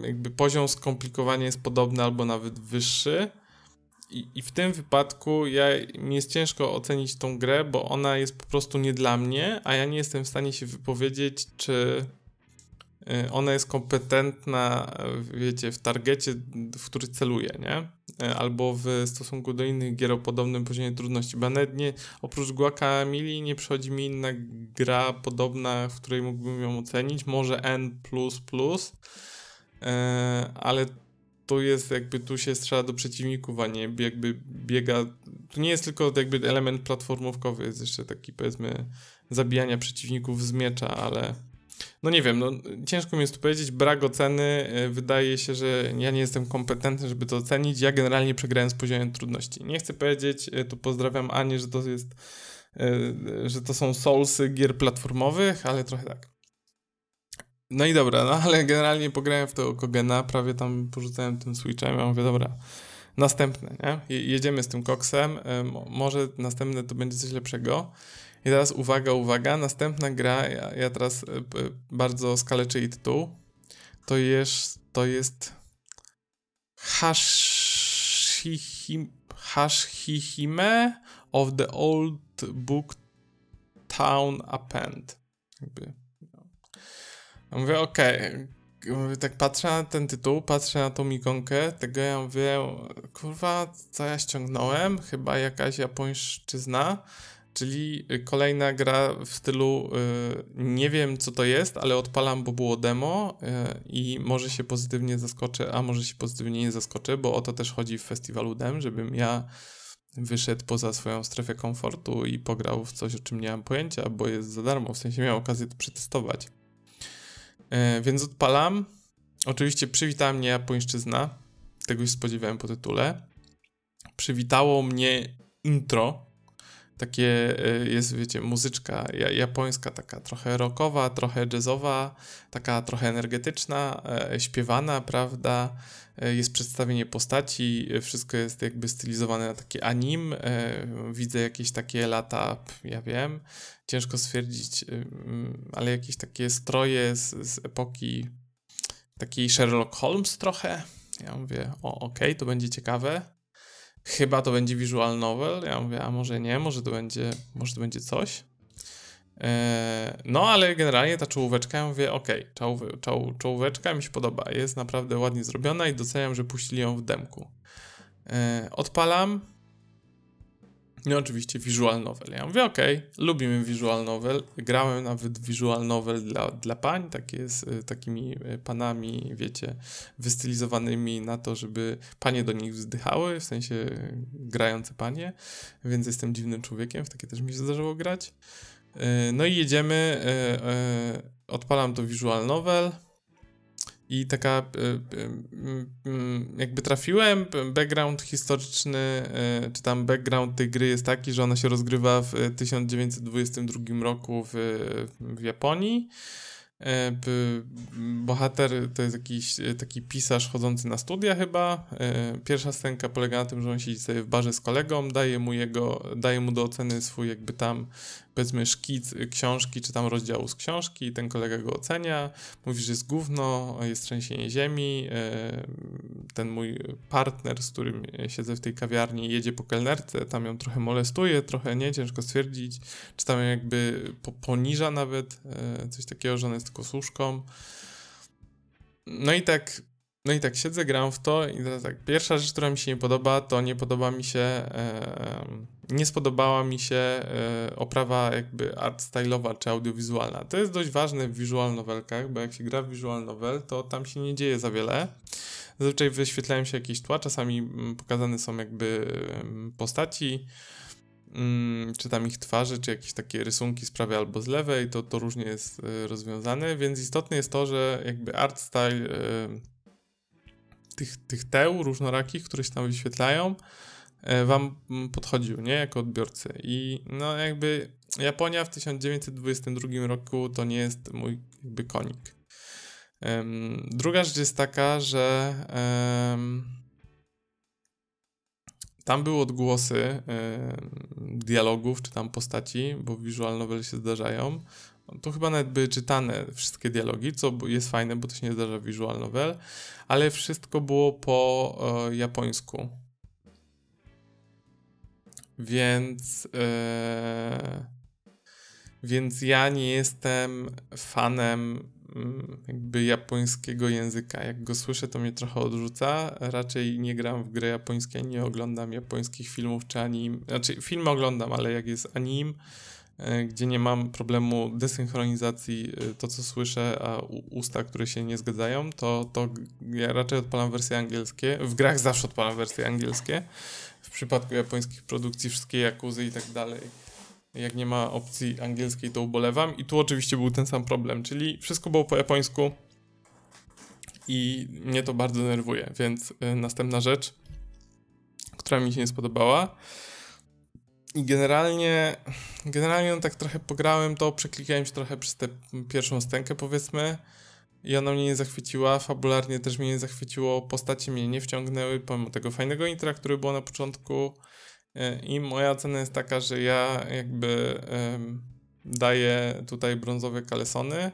jakby poziom skomplikowania jest podobny albo nawet wyższy. I, I, w tym wypadku ja, mi jest ciężko ocenić tą grę, bo ona jest po prostu nie dla mnie, a ja nie jestem w stanie się wypowiedzieć, czy Y, ona jest kompetentna, wiecie, w targecie, w który celuje, nie? Y, albo w stosunku do innych gier o podobnym poziomie trudności. Bo nawet nie, oprócz nie przychodzi mi inna gra podobna, w której mógłbym ją ocenić. Może N++, ale tu jest jakby, tu się strzela do przeciwników, a nie jakby biega, tu nie jest tylko jakby element platformówkowy, jest jeszcze taki powiedzmy zabijania przeciwników z miecza, ale no nie wiem, no ciężko mi jest tu powiedzieć, brak oceny, e, wydaje się, że ja nie jestem kompetentny, żeby to ocenić, ja generalnie przegrałem z poziomem trudności. Nie chcę powiedzieć, e, tu pozdrawiam Anię, że to jest, e, że to są soulsy gier platformowych, ale trochę tak. No i dobra, no ale generalnie pograłem w to Kogena, prawie tam porzucałem tym Switchem, ja mówię, dobra, następne, nie? jedziemy z tym koksem, może następne to będzie coś lepszego. I teraz uwaga, uwaga, następna gra, ja, ja teraz y, bardzo skaleczy jej tytuł, to jest, to jest Hashihime, Hashihime of the Old Book Town Append. Jakby. Ja mówię, okej, okay. tak patrzę na ten tytuł, patrzę na tą ikonkę, tego ja mówię, kurwa, co ja ściągnąłem? Chyba jakaś japońszczyzna Czyli kolejna gra w stylu y, nie wiem co to jest, ale odpalam, bo było demo y, i może się pozytywnie zaskoczę, a może się pozytywnie nie zaskoczę, bo o to też chodzi w festiwalu dem, żebym ja wyszedł poza swoją strefę komfortu i pograł w coś, o czym nie mam pojęcia, bo jest za darmo, w sensie miałem okazję to przetestować. Więc odpalam. Oczywiście przywitała mnie japońszczyzna, tego się spodziewałem po tytule. Przywitało mnie intro, takie y, jest, wiecie, muzyczka japońska, taka trochę rockowa, trochę jazzowa, taka trochę energetyczna, e, śpiewana, prawda? E, jest przedstawienie postaci, wszystko jest jakby stylizowane na takie anim. E, widzę jakieś takie lata, ja wiem, ciężko stwierdzić, ale jakieś takie stroje z, z epoki takiej Sherlock Holmes trochę. Ja mówię, o okej, okay, to będzie ciekawe chyba to będzie visual novel. Ja mówię, a może nie, może to będzie, może to będzie coś. Eee, no, ale generalnie ta czołóweczka, ja mówię, okej, okay, czoł, czołóweczka mi się podoba, jest naprawdę ładnie zrobiona i doceniam, że puścili ją w demku. Eee, odpalam, no oczywiście visual novel. Ja mówię, okej, okay, lubimy visual novel. Grałem nawet visual novel dla, dla pań, takie z y, takimi y, panami, wiecie, wystylizowanymi na to, żeby panie do nich wzdychały, w sensie grające panie, więc jestem dziwnym człowiekiem, w takie też mi się zdarzyło grać. Y, no i jedziemy, odpalam to visual novel, i taka e, e, jakby trafiłem, background historyczny, e, czy tam background tej gry jest taki, że ona się rozgrywa w 1922 roku w, w Japonii. Bohater to jest jakiś taki pisarz chodzący na studia chyba. Pierwsza scenka polega na tym, że on siedzi sobie w barze z kolegą, daje mu jego, daje mu do oceny swój jakby tam powiedzmy szkic książki, czy tam rozdziału z książki, ten kolega go ocenia, mówi, że jest gówno, jest trzęsienie ziemi, e, ten mój partner, z którym siedzę w tej kawiarni, jedzie po kelnerce, tam ją trochę molestuje, trochę nie, ciężko stwierdzić, czy tam jakby poniża nawet, e, coś takiego, że ona jest tylko służką. No i tak no i tak siedzę, gram w to i teraz tak, pierwsza rzecz, która mi się nie podoba, to nie podoba mi się, e, nie spodobała mi się e, oprawa jakby art style'owa czy audiowizualna. To jest dość ważne w visual novelkach, bo jak się gra w visual novel, to tam się nie dzieje za wiele. Zazwyczaj wyświetlają się jakieś tła, czasami mm, pokazane są jakby postaci, mm, czy tam ich twarzy, czy jakieś takie rysunki z prawej albo z lewej, to, to różnie jest y, rozwiązane, więc istotne jest to, że jakby art style y, tych, tych teł różnorakich, które się tam wyświetlają, y, wam podchodził, nie? Jako odbiorcy. I no jakby Japonia w 1922 roku to nie jest mój jakby konik. Um, druga rzecz jest taka, że um, tam były odgłosy dialogów, czy tam postaci, bo w visual novel się zdarzają. To chyba nawet były czytane wszystkie dialogi, co jest fajne, bo to się nie zdarza w visual novel, ale wszystko było po e, japońsku. Więc e, więc ja nie jestem fanem Mm, jakby japońskiego języka. Jak go słyszę, to mnie trochę odrzuca. Raczej nie gram w gry japońskie, nie oglądam japońskich filmów czy anim. Znaczy, filmy oglądam, ale jak jest anim, gdzie nie mam problemu desynchronizacji, e, to co słyszę, a usta, które się nie zgadzają, to, to ja raczej odpalam wersje angielskie. W grach zawsze odpalam wersje angielskie. W przypadku japońskich produkcji, wszystkie jakuzy i tak dalej jak nie ma opcji angielskiej, to ubolewam. I tu oczywiście był ten sam problem, czyli wszystko było po japońsku i mnie to bardzo denerwuje. Więc y, następna rzecz, która mi się nie spodobała. I generalnie, generalnie no tak trochę pograłem to, przeklikałem się trochę przez tę pierwszą stękę, powiedzmy. I ona mnie nie zachwyciła, fabularnie też mnie nie zachwyciło, postacie mnie nie wciągnęły, pomimo tego fajnego intra, który było na początku. E, I moja ocena jest taka, że ja jakby daję tutaj brązowe kalesony.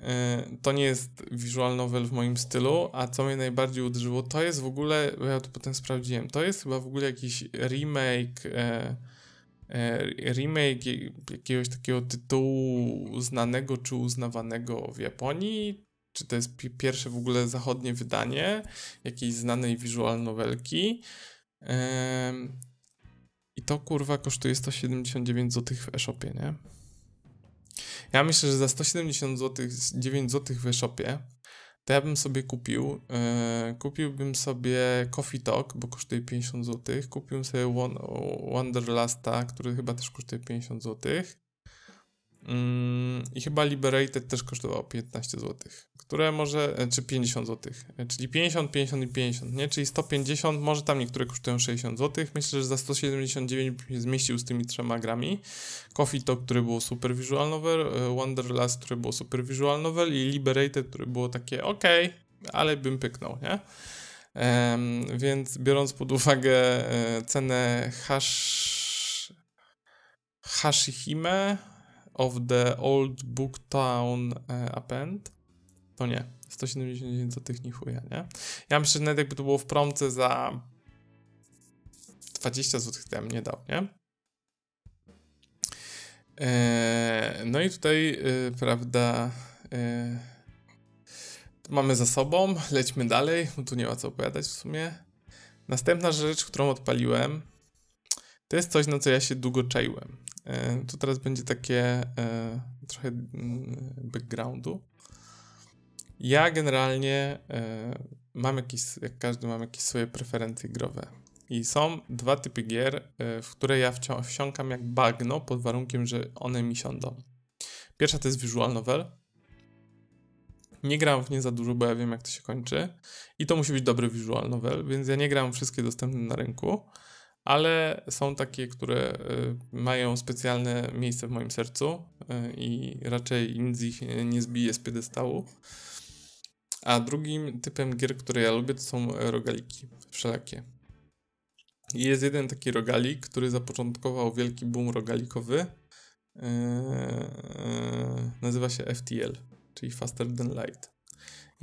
E, to nie jest visual novel w moim stylu, a co mnie najbardziej uderzyło, to jest w ogóle, bo ja to potem sprawdziłem, to jest chyba w ogóle jakiś remake, e, remake jakiegoś takiego tytułu znanego czy uznawanego w Japonii, czy to jest pierwsze w ogóle zachodnie wydanie jakiejś znanej visual novelki. I to kurwa kosztuje 179 zł w e-shopie, nie? Ja myślę, że za 170 zł, 9 zł w e-shopie, to ja bym sobie kupił, yy, kupiłbym sobie Coffee Talk, bo kosztuje 50 zł, kupiłbym sobie Wanderlasta, który chyba też kosztuje 50 zł, I chyba Liberated też kosztowało 15 zł, które może, e, czy 50 zł, e, czyli 50, 50 i 50, nie? Czyli 150, może tam niektóre kosztują 60 zł. Myślę, że za 179 się zmieścił z tymi trzema grami. Coffee Talk, który było super visual novel, e, Wanderlust, który było super visual novel i Liberated, który było takie ok, ale bym pyknął, nie? Um, więc biorąc pod uwagę cenę hash Hashihime, of the Old Booktown uh, Append, to nie. 179 zł nie chuja, nie? Ja myślę, że nawet jakby to było w promce za 20 zł, ja nie dał, nie? Eee, no i tutaj, yy, prawda, yy, mamy za sobą, lećmy dalej, tu nie ma co opowiadać w sumie. Następna rzecz, którą odpaliłem, to jest coś, na co ja się długo czaiłem. E, tu teraz będzie takie e, trochę mm, backgroundu. Ja generalnie e, mam jakieś, jak każdy, mam jakieś swoje preferencje growe. I są dwa typy gier, w które ja wsiąkam jak bagno, pod warunkiem, że one mi siądą. Pierwsza to jest visual novel. Nie gram w nie za dużo, bo ja wiem, jak to się kończy. I to musi być dobry visual novel, więc ja nie gram wszystkie dostępne na rynku ale są takie, które y, mają specjalne miejsce w moim sercu y, i raczej nic ich nie zbije z piedestału. A drugim typem gier, które ja lubię, to są rogaliki wszelakie. Jest jeden taki rogalik, który zapoczątkował wielki boom rogalikowy. Yy, nazywa się FTL, czyli Faster Than Light.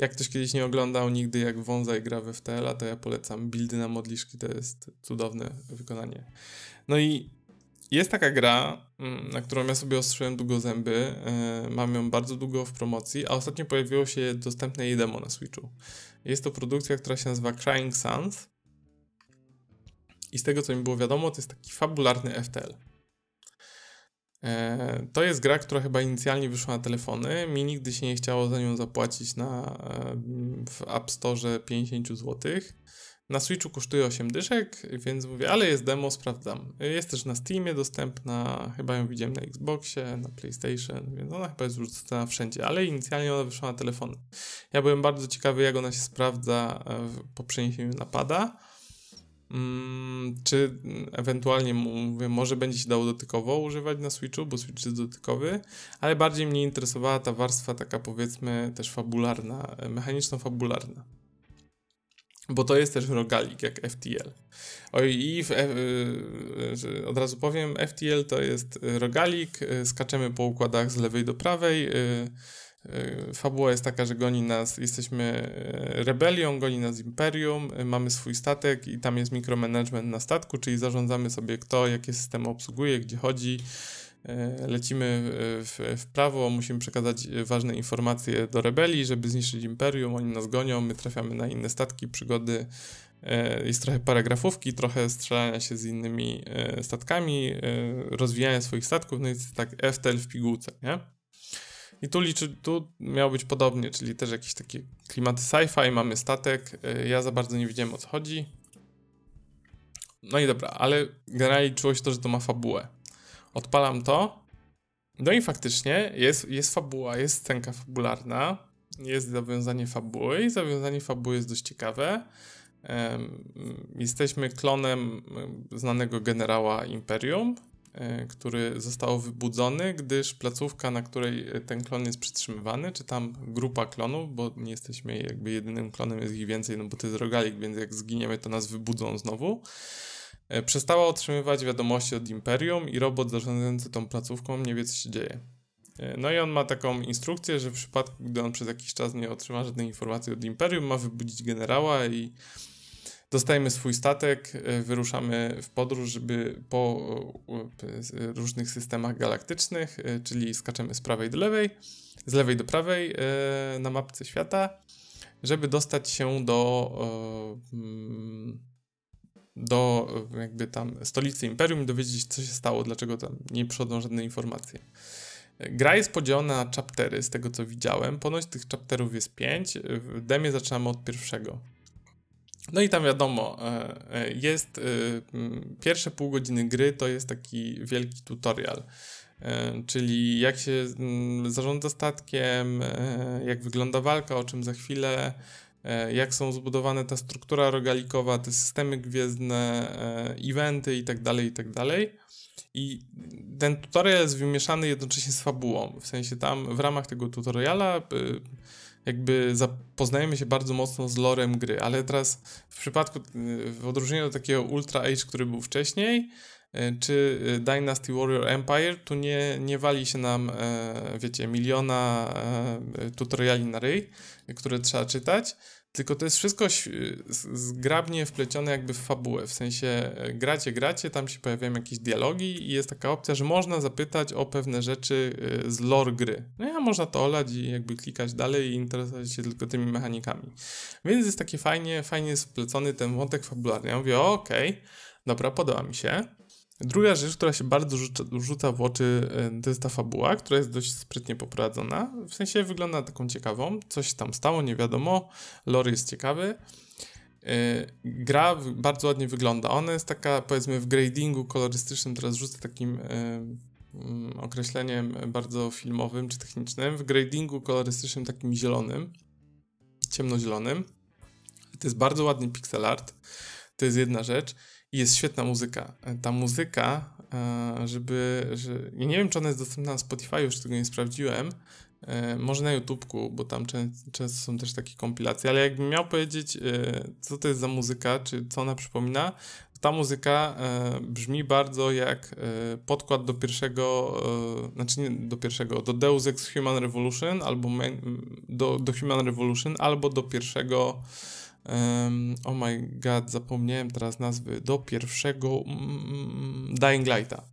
Jak ktoś kiedyś nie oglądał nigdy jak Wązaj gra w FTL, to ja polecam. Buildy na modliszki to jest cudowne wykonanie. No i jest taka gra, mm, na którą ja sobie ostrzyłem długo zęby. E, mam ją bardzo długo w promocji, a ostatnio pojawiło się dostępne jej demo na Switchu. Jest to produkcja, która się nazywa Crying Suns. I z tego co mi było wiadomo, to jest taki fabularny FTL. E, to jest gra, która chyba inicjalnie wyszła na telefony. Mi nigdy się nie chciało za nią zapłacić na, e, w App Store 50 zł. Na Switchu kosztuje 8 dyszek, więc mówię, ale jest demo, sprawdzam. Jest też na Steamie dostępna, chyba ją widziałem na Xboxie, na PlayStation, więc ona chyba jest już dostępna wszędzie, ale inicjalnie ona wyszła na telefony. Ja byłem bardzo ciekawy, jak ona się sprawdza e, po przeniesieniu napada. Mm, czy ewentualnie mówię, może będzie się dało dotykowo używać na Switchu, bo Switch jest dotykowy, ale bardziej mnie interesowała ta warstwa taka powiedzmy też fabularna, e, mechaniczno-fabularna. Bo to jest też rogalik jak FTL. Oj, i w, e, e, od razu powiem, FTL to jest rogalik, skaczemy po układach z lewej do prawej, E, fabuła jest taka, że goni nas, jesteśmy e, rebelią, goni nas imperium, e, mamy swój statek i tam jest mikromanagement na statku, czyli zarządzamy sobie kto, jakie systemy obsługuje, gdzie chodzi. Lecimy w, w prawo, musimy przekazać ważne informacje do rebelii, żeby zniszczyć imperium, oni nas gonią, my trafiamy na inne statki, przygody. Jest trochę paragrafówki, trochę strzelania się z innymi statkami, rozwijania swoich statków, no jest tak FTL w pigułce, nie? I tu liczy, tu miało być podobnie, czyli też jakieś takie klimaty sci-fi, mamy statek. Y, ja za bardzo nie wiedziałem o co chodzi. No i dobra, ale generalnie liczyło się to, że to ma fabułę. Odpalam to. No i faktycznie jest, jest fabuła, jest scenka fabularna, jest zawiązanie fabuły i zawiązanie fabuły jest dość ciekawe. Jesteśmy klonem znanego generała Imperium, który został wybudzony, gdyż placówka, na której ten klon jest przytrzymywany, czy tam grupa klonów, bo nie jesteśmy jakby jedynym klonem, jest ich więcej, no bo to jest rogalik, więc jak zginiemy, to nas wybudzą znowu. E, przestała otrzymywać wiadomości od Imperium i robot zarządzający tą placówką nie wie, co się dzieje. E, no i on ma taką instrukcję, że w przypadku, gdy on przez jakiś czas nie otrzyma żadnej informacji od Imperium, ma wybudzić generała i Dostajemy swój statek, e, wyruszamy w podróż, żeby po różnych systemach galaktycznych, e, czyli skaczemy z prawej do lewej, z lewej do prawej na mapce świata, żeby dostać się do mm, do jakby tam stolicy Imperium i dowiedzieć co się stało, dlaczego tam nie przychodzą żadne informacje. Gra jest podzielona na chaptery, z tego co widziałem. Ponoć tych chapterów jest pięć. W demie zaczynamy od pierwszego. No i tam wiadomo, e, e, jest e, pierwsze pół godziny gry to jest taki wielki tutorial, czyli jak się zarządza statkiem, jak wygląda walka, o czym za chwilę, jak są zbudowane ta struktura rogalikowa, te systemy gwiezdne, eventy itd., tak itd. Tak I ten tutorial jest wymieszany jednocześnie z fabułą. W sensie tam w ramach tego tutoriala jakby zapoznajemy się bardzo mocno z lorem gry, ale teraz w przypadku, w odróżnieniu do takiego Ultra Age, który był wcześniej, e, czy Dynasty Warrior Empire, tu nie, nie wali się nam, e, wiecie, miliona e, tutoriali na ryj, które trzeba czytać, tylko to jest wszystko zgrabnie wplecione jakby w fabułę, w sensie e, gracie, gracie, tam się pojawiają jakieś dialogi i jest taka opcja, że można zapytać o pewne rzeczy e, z lore gry. No ja można to olać i jakby klikać dalej i interesować się tylko tymi mechanikami. Więc jest takie fajnie, fajnie splecony ten wątek fabularny. Ja mówię, okej, okay, dobra, podoba mi się. Druga rzecz, która się bardzo rzuca, w oczy, e, to jest ta fabuła, która jest dość sprytnie poprowadzona. W sensie wygląda taką ciekawą. Coś tam stało, nie wiadomo. Lore jest ciekawy. E, gra bardzo ładnie wygląda. Ona jest taka, powiedzmy, w gradingu kolorystycznym, teraz rzucę takim e, mm, określeniem bardzo filmowym czy technicznym. W gradingu kolorystycznym takim zielonym, ciemnozielonym. To jest bardzo ładny pixel art. To jest jedna rzecz. I jest świetna muzyka. Ta muzyka, e, żeby. Że, ja nie wiem, czy ona jest dostępna na Spotify, już tego nie sprawdziłem. E, może na YouTubeku, bo tam często są też takie kompilacje, ale jakbym miał powiedzieć, e, co to jest za muzyka, czy co ona przypomina, to ta muzyka brzmi bardzo jak podkład do pierwszego, znaczy nie do pierwszego, do Deus Ex Human Revolution, albo do, do Human Revolution, albo do pierwszego Um, oh my god, zapomniałem teraz nazwy. Do pierwszego mm, Dying Lighta.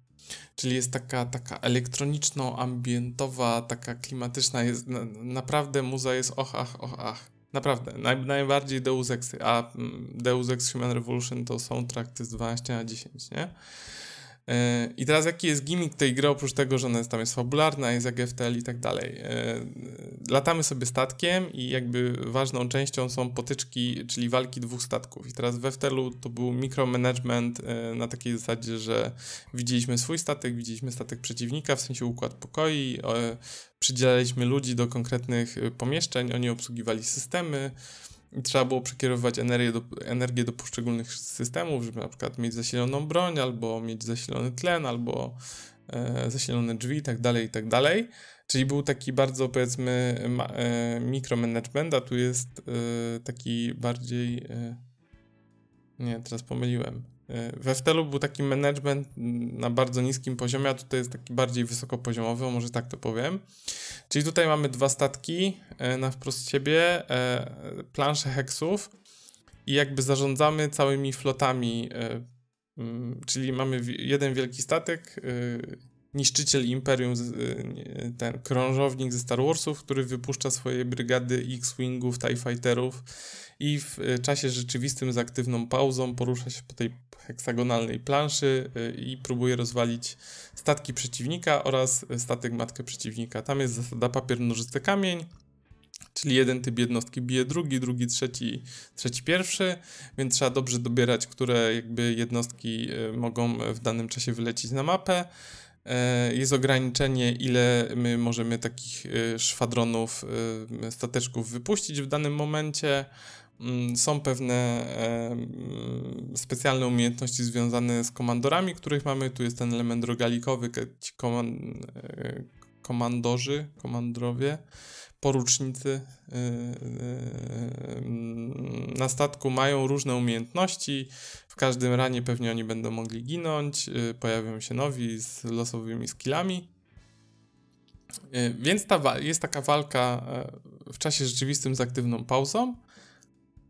Czyli jest taka, taka elektroniczno-ambientowa, taka klimatyczna. Jest, na, naprawdę muza jest och, ach, och, ach. Naprawdę, naj, najbardziej Deus Exy, a mm, Deus Ex Human Revolution to są trakty z 12 na 10, nie? I teraz jaki jest gimmick tej gry, oprócz tego, że ona jest, tam jest fabularna, jest jak FTL i tak dalej. E, latamy sobie statkiem i jakby ważną częścią są potyczki, czyli walki dwóch statków. I teraz w FTL-u to był micromanagement e, na takiej zasadzie, że widzieliśmy swój statek, widzieliśmy statek przeciwnika, w sensie układ pokoi, przydzielaliśmy ludzi do konkretnych pomieszczeń, oni obsługiwali systemy, i trzeba było przekierowywać energię do, energię do poszczególnych systemów, żeby na przykład mieć zasiloną broń, albo mieć zasilony tlen, albo e, zasilone drzwi i tak dalej, i tak dalej. Czyli był taki bardzo, powiedzmy, ma, e, mikromanagement, a tu jest e, taki bardziej... E, nie, teraz pomyliłem. We Ftelu był taki management na bardzo niskim poziomie, a tutaj jest taki bardziej wysokopoziomowy, może tak to powiem. Czyli tutaj mamy dwa statki e, na wprost siebie, e, plansze heksów i jakby zarządzamy całymi flotami, e, czyli mamy jeden wielki statek, niszczyciel Imperium, ten krążownik ze Star Warsów, który wypuszcza swoje brygady X-Wingów, TIE Fighterów i w czasie rzeczywistym z aktywną pauzą porusza się po tej heksagonalnej planszy y, i próbuje rozwalić statki przeciwnika oraz statek matkę przeciwnika. Tam jest zasada papier, nożyce, kamień. Czyli jeden typ jednostki bije drugi, drugi trzeci, trzeci pierwszy, więc trzeba dobrze dobierać, które jakby jednostki y, mogą w danym czasie wylecieć na mapę. Y, jest ograniczenie, ile my możemy takich szwadronów, stateczków wypuścić w danym momencie. Mm, są pewne specjalne umiejętności związane z komandorami, których mamy. Tu jest ten element rogalikowy, ci e, komandorzy, komandrowie, porucznicy e, e, na statku mają różne umiejętności. W każdym ranie pewnie oni będą mogli ginąć. Pojawią się nowi z losowymi skillami. Więc ta, jest taka walka w czasie rzeczywistym z aktywną pauzą.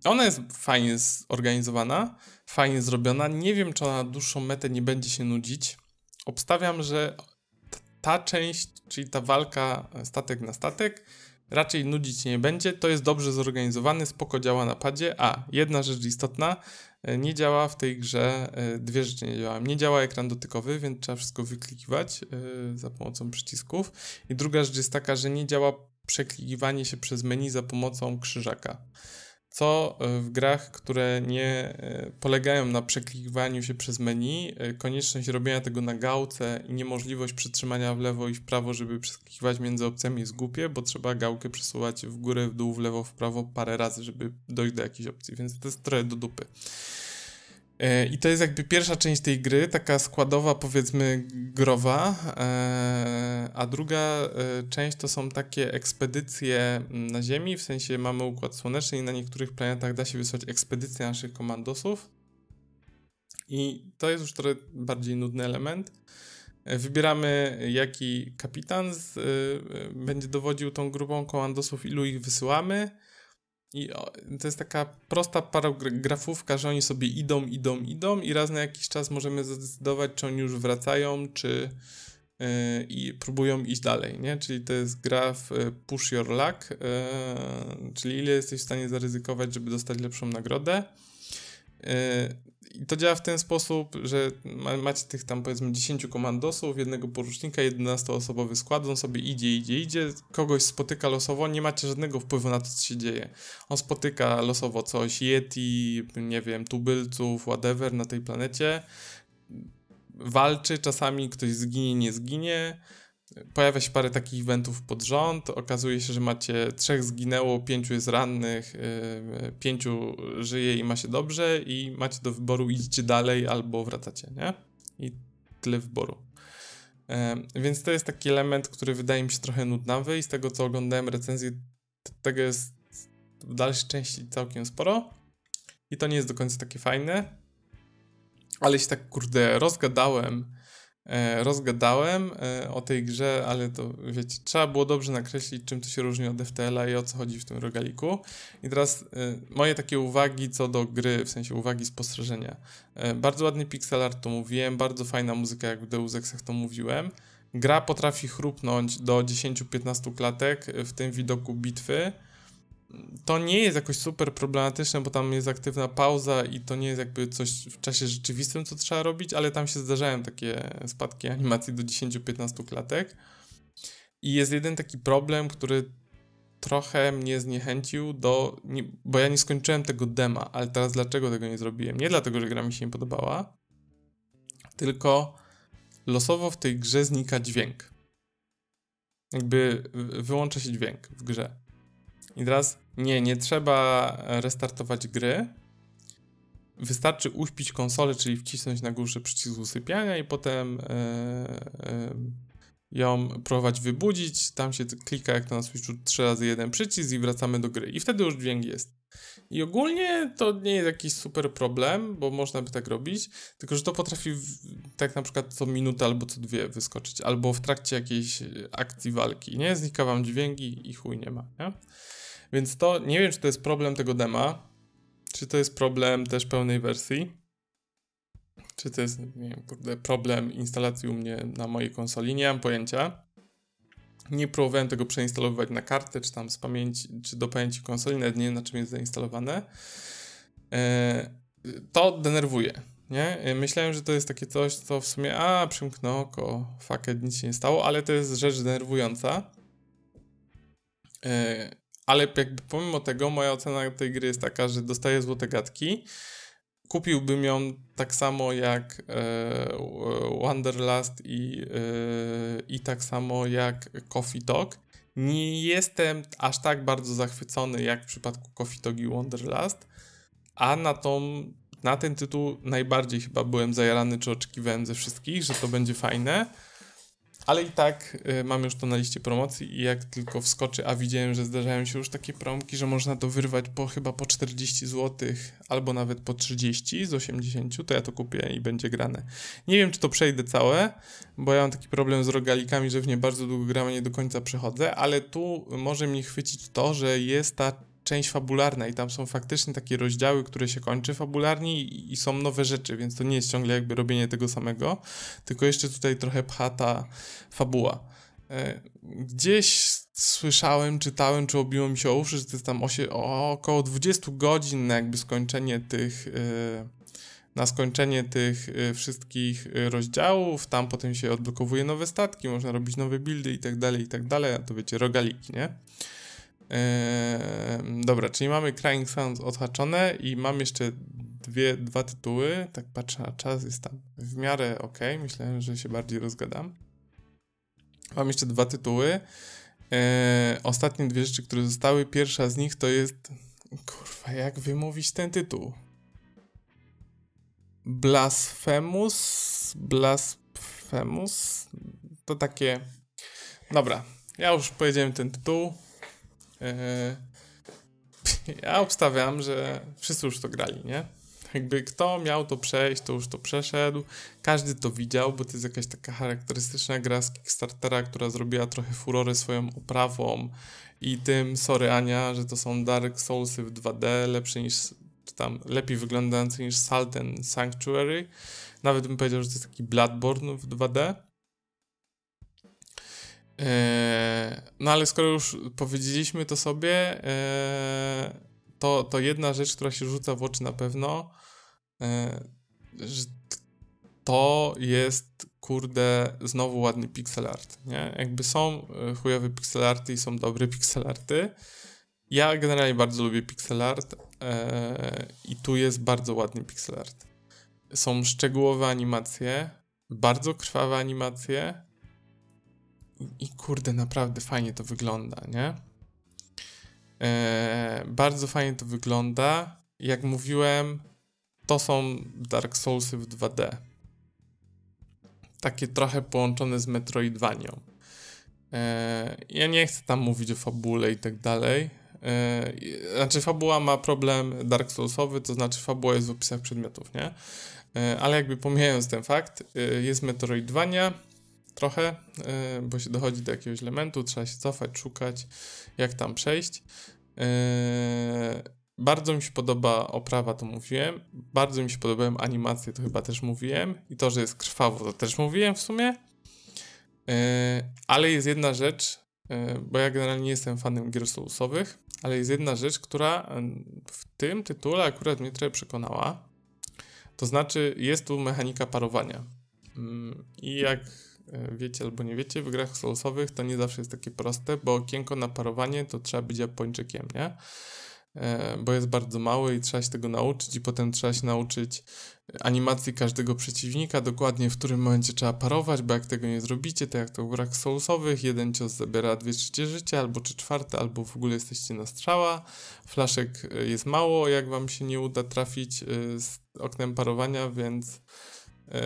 Ona jest fajnie zorganizowana, fajnie zrobiona. Nie wiem, czy ona na dłuższą metę nie będzie się nudzić. Obstawiam, że ta część, czyli ta walka statek na statek, raczej nudzić nie będzie. To jest dobrze zorganizowany, spoko działa na padzie. A, jedna rzecz istotna, e, nie działa w tej grze, e, dwie rzeczy nie działają. Nie działa ekran dotykowy, więc trzeba wszystko wyklikiwać e, za pomocą przycisków. I druga rzecz jest taka, że nie działa przeklikiwanie się przez menu za pomocą krzyżaka co e, w grach, które nie e, polegają na przeklikiwaniu się przez menu, e, konieczność robienia tego na gałce i niemożliwość przytrzymania w lewo i w prawo, żeby przeskakiwać między opcjami jest głupie, bo trzeba gałkę przesuwać w górę, w dół, w lewo, w prawo parę razy, żeby dojść do jakiejś opcji, więc to jest trochę do dupy. E, I to jest jakby pierwsza część tej gry, taka składowa, powiedzmy, growa, e, a druga e, część to są takie ekspedycje na Ziemi, w sensie mamy układ słoneczny i na niektórych planetach da się wysłać ekspedycje naszych komandosów. I to jest już trochę bardziej nudny element. Wybieramy, jaki kapitan z, będzie dowodził tą grupą komandosów, ilu ich wysyłamy i to jest taka prosta paragrafówka, że oni sobie idą, idą, idą i raz na jakiś czas możemy zdecydować, czy oni już wracają, czy yy, i próbują iść dalej, nie? Czyli to jest gra y, push your luck, yy, czyli ile jesteś w stanie zaryzykować, żeby dostać lepszą nagrodę. Yy, i to działa w ten sposób, że macie tych tam powiedzmy 10 komandosów, jednego porucznika, 11-osobowy skład, on sobie idzie, idzie, idzie, kogoś spotyka losowo, nie macie żadnego wpływu na to, co się dzieje. On spotyka losowo coś, Yeti, nie wiem, tubylców, whatever na tej planecie, walczy, czasami ktoś zginie, nie zginie, Pojawia się parę takich eventów pod rząd. Okazuje się, że macie trzech zginęło, pięciu jest rannych, yy, pięciu żyje i ma się dobrze, i macie do wyboru idziecie dalej albo wracacie, nie? I tyle wyboru. Więc to jest taki element, który wydaje mi się trochę nudnawy i z tego co oglądałem recenzję, tego jest w dalszej części całkiem sporo. I to nie jest do końca takie fajne. Ale się tak kurde rozgadałem rozgadałem e, o tej grze, ale to wiecie, trzeba było dobrze nakreślić, czym to się różni od FTL-a i o co chodzi w tym rogaliku. I teraz e, moje takie uwagi co do gry, w sensie uwagi, spostrzeżenia. Bardzo ładny pixel art, to mówiłem, bardzo fajna muzyka, jak w Deus Exach to mówiłem. Gra potrafi chrupnąć do 10-15 klatek w tym widoku bitwy. To nie jest jakoś super problematyczne, bo tam jest aktywna pauza i to nie jest jakby coś w czasie rzeczywistym, co trzeba robić, ale tam się zdarzają takie spadki animacji do 10-15 klatek. I jest jeden taki problem, który trochę mnie zniechęcił do. Nie, bo ja nie skończyłem tego dema, ale teraz dlaczego tego nie zrobiłem? Nie dlatego, że gra mi się nie podobała, tylko losowo w tej grze znika dźwięk. Jakby wyłącza się dźwięk w grze. I teraz nie, nie trzeba restartować gry. Wystarczy uśpić konsolę, czyli wcisnąć na górze przycisk usypiania i potem yy, yy, ją próbować wybudzić. Tam się klika jak to na Switchu 3 razy jeden przycisk i wracamy do gry. I wtedy już dźwięk jest. I ogólnie to nie jest jakiś super problem, bo można by tak robić, tylko że to potrafi w, tak na przykład co minutę albo co dwie wyskoczyć, albo w trakcie jakiejś akcji walki, nie? Znika wam dźwięki i chuj nie ma, nie? Więc to, nie wiem czy to jest problem tego dema, czy to jest problem też pełnej wersji, czy to jest, nie wiem, kurde, problem instalacji u mnie na mojej konsoli, nie mam pojęcia. Nie próbowałem tego przeinstalowywać na kartę, czy tam z pamięci, czy do pamięci konsoli, nawet nie wiem na czym jest zainstalowane. E, to denerwuje, nie? E, myślałem, że to jest takie coś, co w sumie, a, przymknę oko, fuck nic się nie stało, ale to jest rzecz denerwująca. Ale jakby pomimo tego moja ocena tej gry jest taka, że dostaję złote gadki, kupiłbym ją tak samo jak e, Wanderlust i, e, i tak samo jak Coffee Talk. Nie jestem aż tak bardzo zachwycony jak w przypadku Coffee Talk i Wanderlust, a na, tą, na ten tytuł najbardziej chyba byłem zajarany, czy oczekiwałem ze wszystkich, że to będzie fajne. Ale i tak y, mam już to na liście promocji i jak tylko wskoczy, a widziałem, że zdarzają się już takie promki, że można to wyrwać po chyba po 40 zł albo nawet po 30 z 80, to ja to kupię i będzie grane. Nie wiem, czy to przejdę całe, bo ja mam taki problem z rogalikami, że w nie bardzo długo gram, nie do końca przechodzę, ale tu może mi chwycić to, że jest ta część fabularna i tam są faktycznie takie rozdziały, które się kończy fabularnie i, są nowe rzeczy, więc to nie jest ciągle jakby robienie tego samego, tylko jeszcze tutaj trochę pcha ta fabuła. E, gdzieś słyszałem, czytałem, czy obiło mi się o uszy, że to jest tam osie, o, około 20 godzin na jakby skończenie tych... E, na skończenie tych e, wszystkich rozdziałów, tam potem się odblokowuje nowe statki, można robić nowe buildy i tak dalej, i tak dalej, a to wiecie, rogaliki, nie? Eee, dobra, czyli mamy Crying Sounds odhaczone i mam jeszcze dwie, dwa tytuły. Tak patrzę na czas, jest tam w miarę ok. Myślałem, że się bardziej rozgadam. Mam jeszcze dwa tytuły. Eee, ostatnie dwie rzeczy, które zostały. Pierwsza z nich to jest. Kurwa, jak wymówić ten tytuł? Blasphemous. Blasphemous. To takie. Dobra, ja już powiedziałem ten tytuł. Yy, ja obstawiam, że wszyscy już to grali, nie? Jakby kto miał to przejść, to już to przeszedł. Każdy to widział, bo to jest jakaś taka charakterystyczna gra z Kickstartera, która zrobiła trochę furorę swoją oprawą i tym, sorry Ania, że to są Dark Soulsy w 2D, lepsze niż, czy tam lepiej wyglądające niż Salt and Sanctuary. Nawet bym powiedział, że to jest taki Bloodborne w 2D. Eee, no ale skoro już powiedzieliśmy to sobie, eee, to, to jedna rzecz, która się rzuca w oczy na pewno, eee, że to jest kurde znowu ładny pixel art, nie? Jakby są chujowe pixel arty i są dobre pixel arty. Ja generalnie bardzo lubię pixel art i tu jest bardzo ładny pixel art. Są szczegółowe animacje, bardzo krwawe animacje, i kurde, naprawdę fajnie to wygląda, nie? E, bardzo fajnie to wygląda. Jak mówiłem, to są Dark Soulsy w 2D. Takie trochę połączone z Metroidvanią. E, ja nie chcę tam mówić o fabule i tak dalej. E, znaczy, fabuła ma problem Dark Soulsowy, to znaczy fabuła jest w opisach przedmiotów, nie? Ale jakby pomijając ten fakt, jest Metroidvania trochę, e, bo się dochodzi do jakiegoś elementu, trzeba się cofać, szukać, jak tam przejść. E, bardzo mi się podoba oprawa, to mówiłem. Bardzo mi się podobają animacje, to chyba też mówiłem. I to, że jest krwawo, to też mówiłem w sumie. E, ale jest jedna rzecz, bo ja generalnie nie jestem fanem gier soulsowych, ale jest jedna rzecz, która w tym tytule akurat mnie trochę przekonała. To znaczy, jest tu mechanika parowania. Mm, I jak wiecie albo nie wiecie, w grach soulsowych to nie zawsze jest takie proste, bo okienko na parowanie to trzeba być Japończykiem, nie? E, bo jest bardzo mały i trzeba się tego nauczyć i potem trzeba się nauczyć animacji każdego przeciwnika, dokładnie w którym momencie trzeba parować, bo jak tego nie zrobicie, to jak to w grach soulsowych, jeden cios zabiera dwie trzecie życia, albo czy czwarte, albo w ogóle jesteście na strzała, flaszek e, jest mało, jak wam się nie uda trafić e, z oknem parowania, więc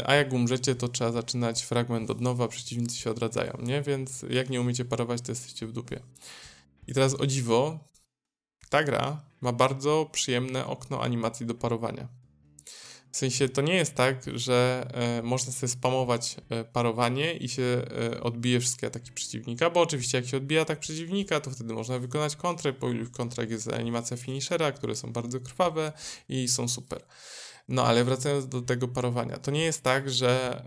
a jak umrzecie, to trzeba zaczynać fragment od nowa, przeciwnicy się odradzają, nie? Więc jak nie umiecie parować, to jesteście w dupie. I teraz o dziwo, ta gra ma bardzo przyjemne okno animacji do parowania. W sensie to nie jest tak, że e, można sobie spamować e, parowanie i się e, odbije wszystkie ataki przeciwnika, bo oczywiście jak się odbija atak przeciwnika, to wtedy można wykonać kontrę, bo w kontrach jest animacja finishera, które są bardzo krwawe i są super. No ale wracając do tego parowania, to nie jest tak, że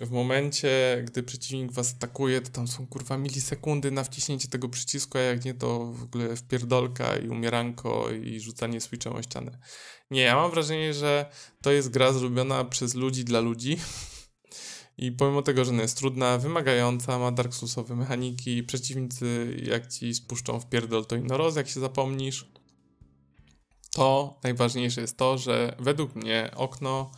w momencie, gdy przeciwnik was atakuje, to tam są kurwa milisekundy na wciśnięcie tego przycisku, a jak nie, to w ogóle wpierdolka i umieranko i rzucanie switchem o ścianę. Nie, ja mam wrażenie, że to jest gra zrobiona przez ludzi dla ludzi. I pomimo tego, że ona jest trudna, wymagająca, ma Dark Soulsowe mechaniki, przeciwnicy jak ci spuszczą w pierdol, to inoroz, jak się zapomnisz. To najważniejsze jest to, że według mnie okno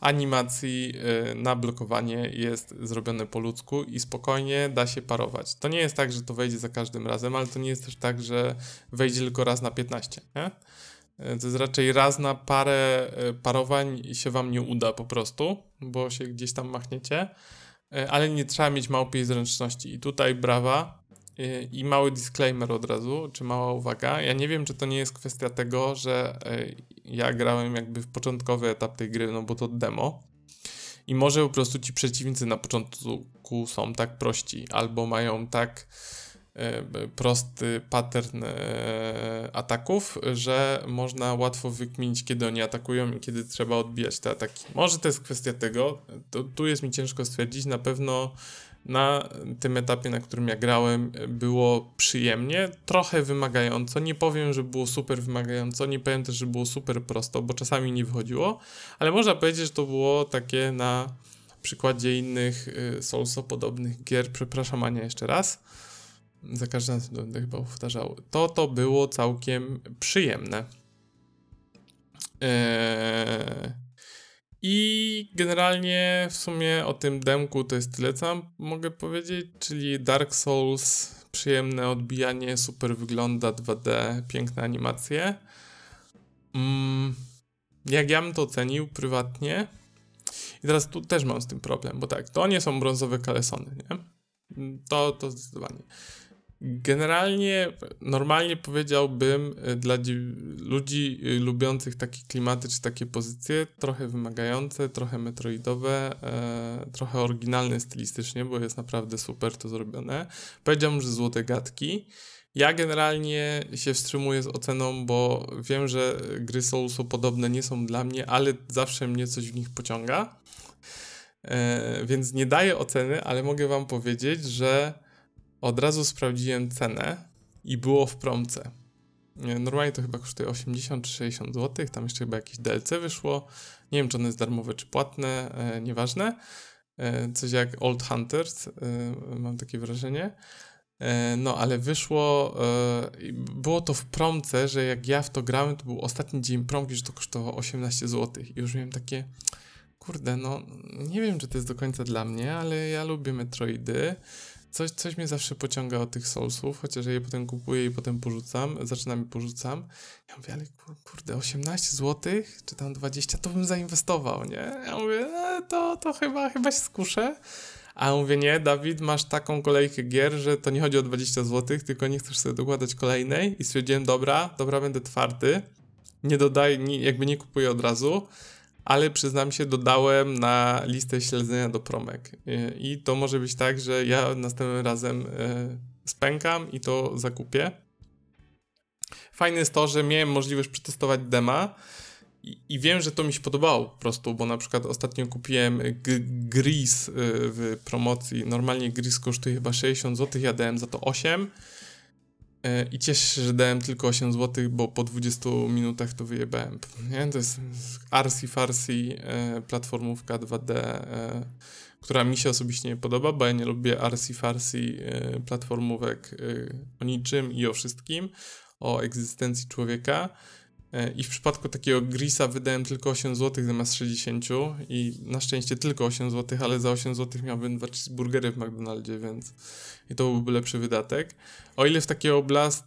animacji y, na blokowanie jest zrobione po ludzku i spokojnie da się parować. To nie jest tak, że to wejdzie za każdym razem, ale to nie jest też tak, że wejdzie tylko raz na 15. Nie? Y, to jest raczej raz na parę y, parowań i się wam nie uda po prostu, bo się gdzieś tam machniecie, ale nie trzeba mieć małpiej zręczności. I tutaj brawa, i mały disclaimer od razu, czy mała uwaga. Ja nie wiem, czy to nie jest kwestia tego, że e, ja grałem jakby w początkowy etap tej gry, no bo to demo. I może po prostu ci przeciwnicy na początku są tak prości, albo mają tak e, prosty pattern ataków, że można łatwo wykminić, kiedy oni atakują i kiedy trzeba odbijać te ataki. Może to jest kwestia tego, to, tu jest mi ciężko stwierdzić, na pewno na tym etapie, na którym ja grałem, było przyjemnie, trochę wymagająco. Nie powiem, że było super wymagająco, nie powiem też, że było super prosto, bo czasami nie wychodziło, ale można powiedzieć, że to było takie na przykładzie innych y, Soulso podobnych gier. Przepraszam, Ania, jeszcze raz. Za każdym razem będę chyba powtarzał. To to było całkiem przyjemne. Eee i generalnie w sumie o tym demku to jest tyle, co mogę powiedzieć, czyli Dark Souls, przyjemne odbijanie, super wygląda 2D, piękne animacje. Mm, jak ja bym to ocenił prywatnie, i teraz tu też mam z tym problem, bo tak, to nie są brązowe kalesony, nie? To, to zdecydowanie. Generalnie, normalnie powiedziałbym y, dla ludzi y, lubiących takie klimaty czy takie pozycje, trochę wymagające, trochę metroidowe, e, trochę oryginalne stylistycznie, bo jest naprawdę super to zrobione. Powiedziałbym, że złote gadki. Ja generalnie się wstrzymuję z oceną, bo wiem, że gry Soulsu podobne nie są dla mnie, ale zawsze mnie coś w nich pociąga. E, więc nie daję oceny, ale mogę wam powiedzieć, że od razu sprawdziłem cenę i było w promce. Normalnie to chyba kosztuje 80 czy 60 zł, tam jeszcze chyba jakieś DLC wyszło. Nie wiem, czy one jest darmowe, czy płatne, e, nieważne. E, coś jak Old Hunters, e, mam takie wrażenie. E, no, ale wyszło, e, było to w promce, że jak ja w to grałem, to był ostatni dzień promki, że to kosztowało 18 zł. I już miałem takie, kurde, no nie wiem, czy to jest do końca dla mnie, ale ja lubię Metroidy. Coś, coś mnie zawsze pociąga od tych Soulsów, chociaż je potem kupuję i potem porzucam, zaczynam i porzucam. Ja mówię, ale kurde, 18 zł, czy tam 20, to bym zainwestował, nie? Ja mówię, e, to, to chyba, chyba się skuszę. A mówię, nie, Dawid, masz taką kolejkę gier, że to nie chodzi o 20 zł, tylko nie chcesz sobie dokładać kolejnej. I stwierdziłem, dobra, dobra, będę twardy. Nie dodaj, nie, jakby nie kupuję od razu ale przyznam się, dodałem na listę śledzenia do promek. I to może być tak, że ja następnym razem e, spękam i to zakupię. Fajne jest to, że miałem możliwość przetestować dema i, wiem, że to mi się podobało po prostu, bo na przykład ostatnio kupiłem Gris y, w promocji. Normalnie Gris kosztuje chyba 60 zł, ja dałem za to 8. Y, I cieszę się, że dałem tylko 8 zł, bo po 20 minutach to wyjebałem. Nie? To jest arsi farsi y, platformówka 2D, która mi się osobiście nie podoba, bo ja nie lubię arsi farsi platformówek o niczym i o wszystkim, o egzystencji człowieka. E, I w przypadku takiego Grisa wydałem tylko 8 zł zamiast 60 i na szczęście tylko 8 zł, ale za 8 zł miałbym dwa cheeseburgery w McDonaldzie, więc i to byłby lepszy wydatek. O ile w takiego Blast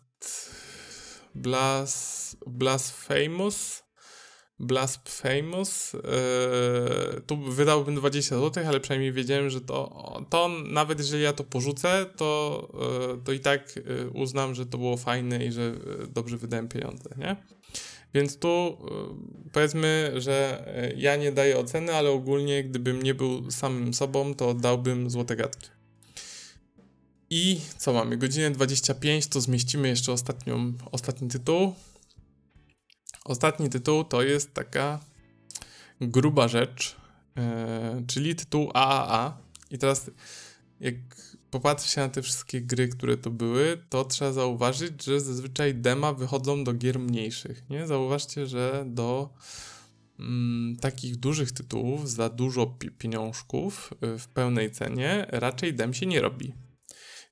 Blast Blasphemous Blasphemous yy, tu wydałbym 20 zł, ale przynajmniej wiedziałem, że to, to nawet jeżeli ja to porzucę, to, yy, to i tak yy, uznam, że to było fajne i że dobrze wydałem pieniądze, nie? Więc tu powiedzmy, że ja nie daję oceny, ale ogólnie gdybym nie był samym sobą, to dałbym złote gadki. I co mamy? Godzinę 25 to zmieścimy jeszcze ostatnią, ostatni tytuł. Ostatni tytuł to jest taka gruba rzecz, yy, czyli tytuł AAA. I teraz, jak popatrzy się na te wszystkie gry, które to były, to trzeba zauważyć, że zazwyczaj dema wychodzą do gier mniejszych. Nie? Zauważcie, że do mm, takich dużych tytułów za dużo pieniążków y, w pełnej cenie raczej dem się nie robi.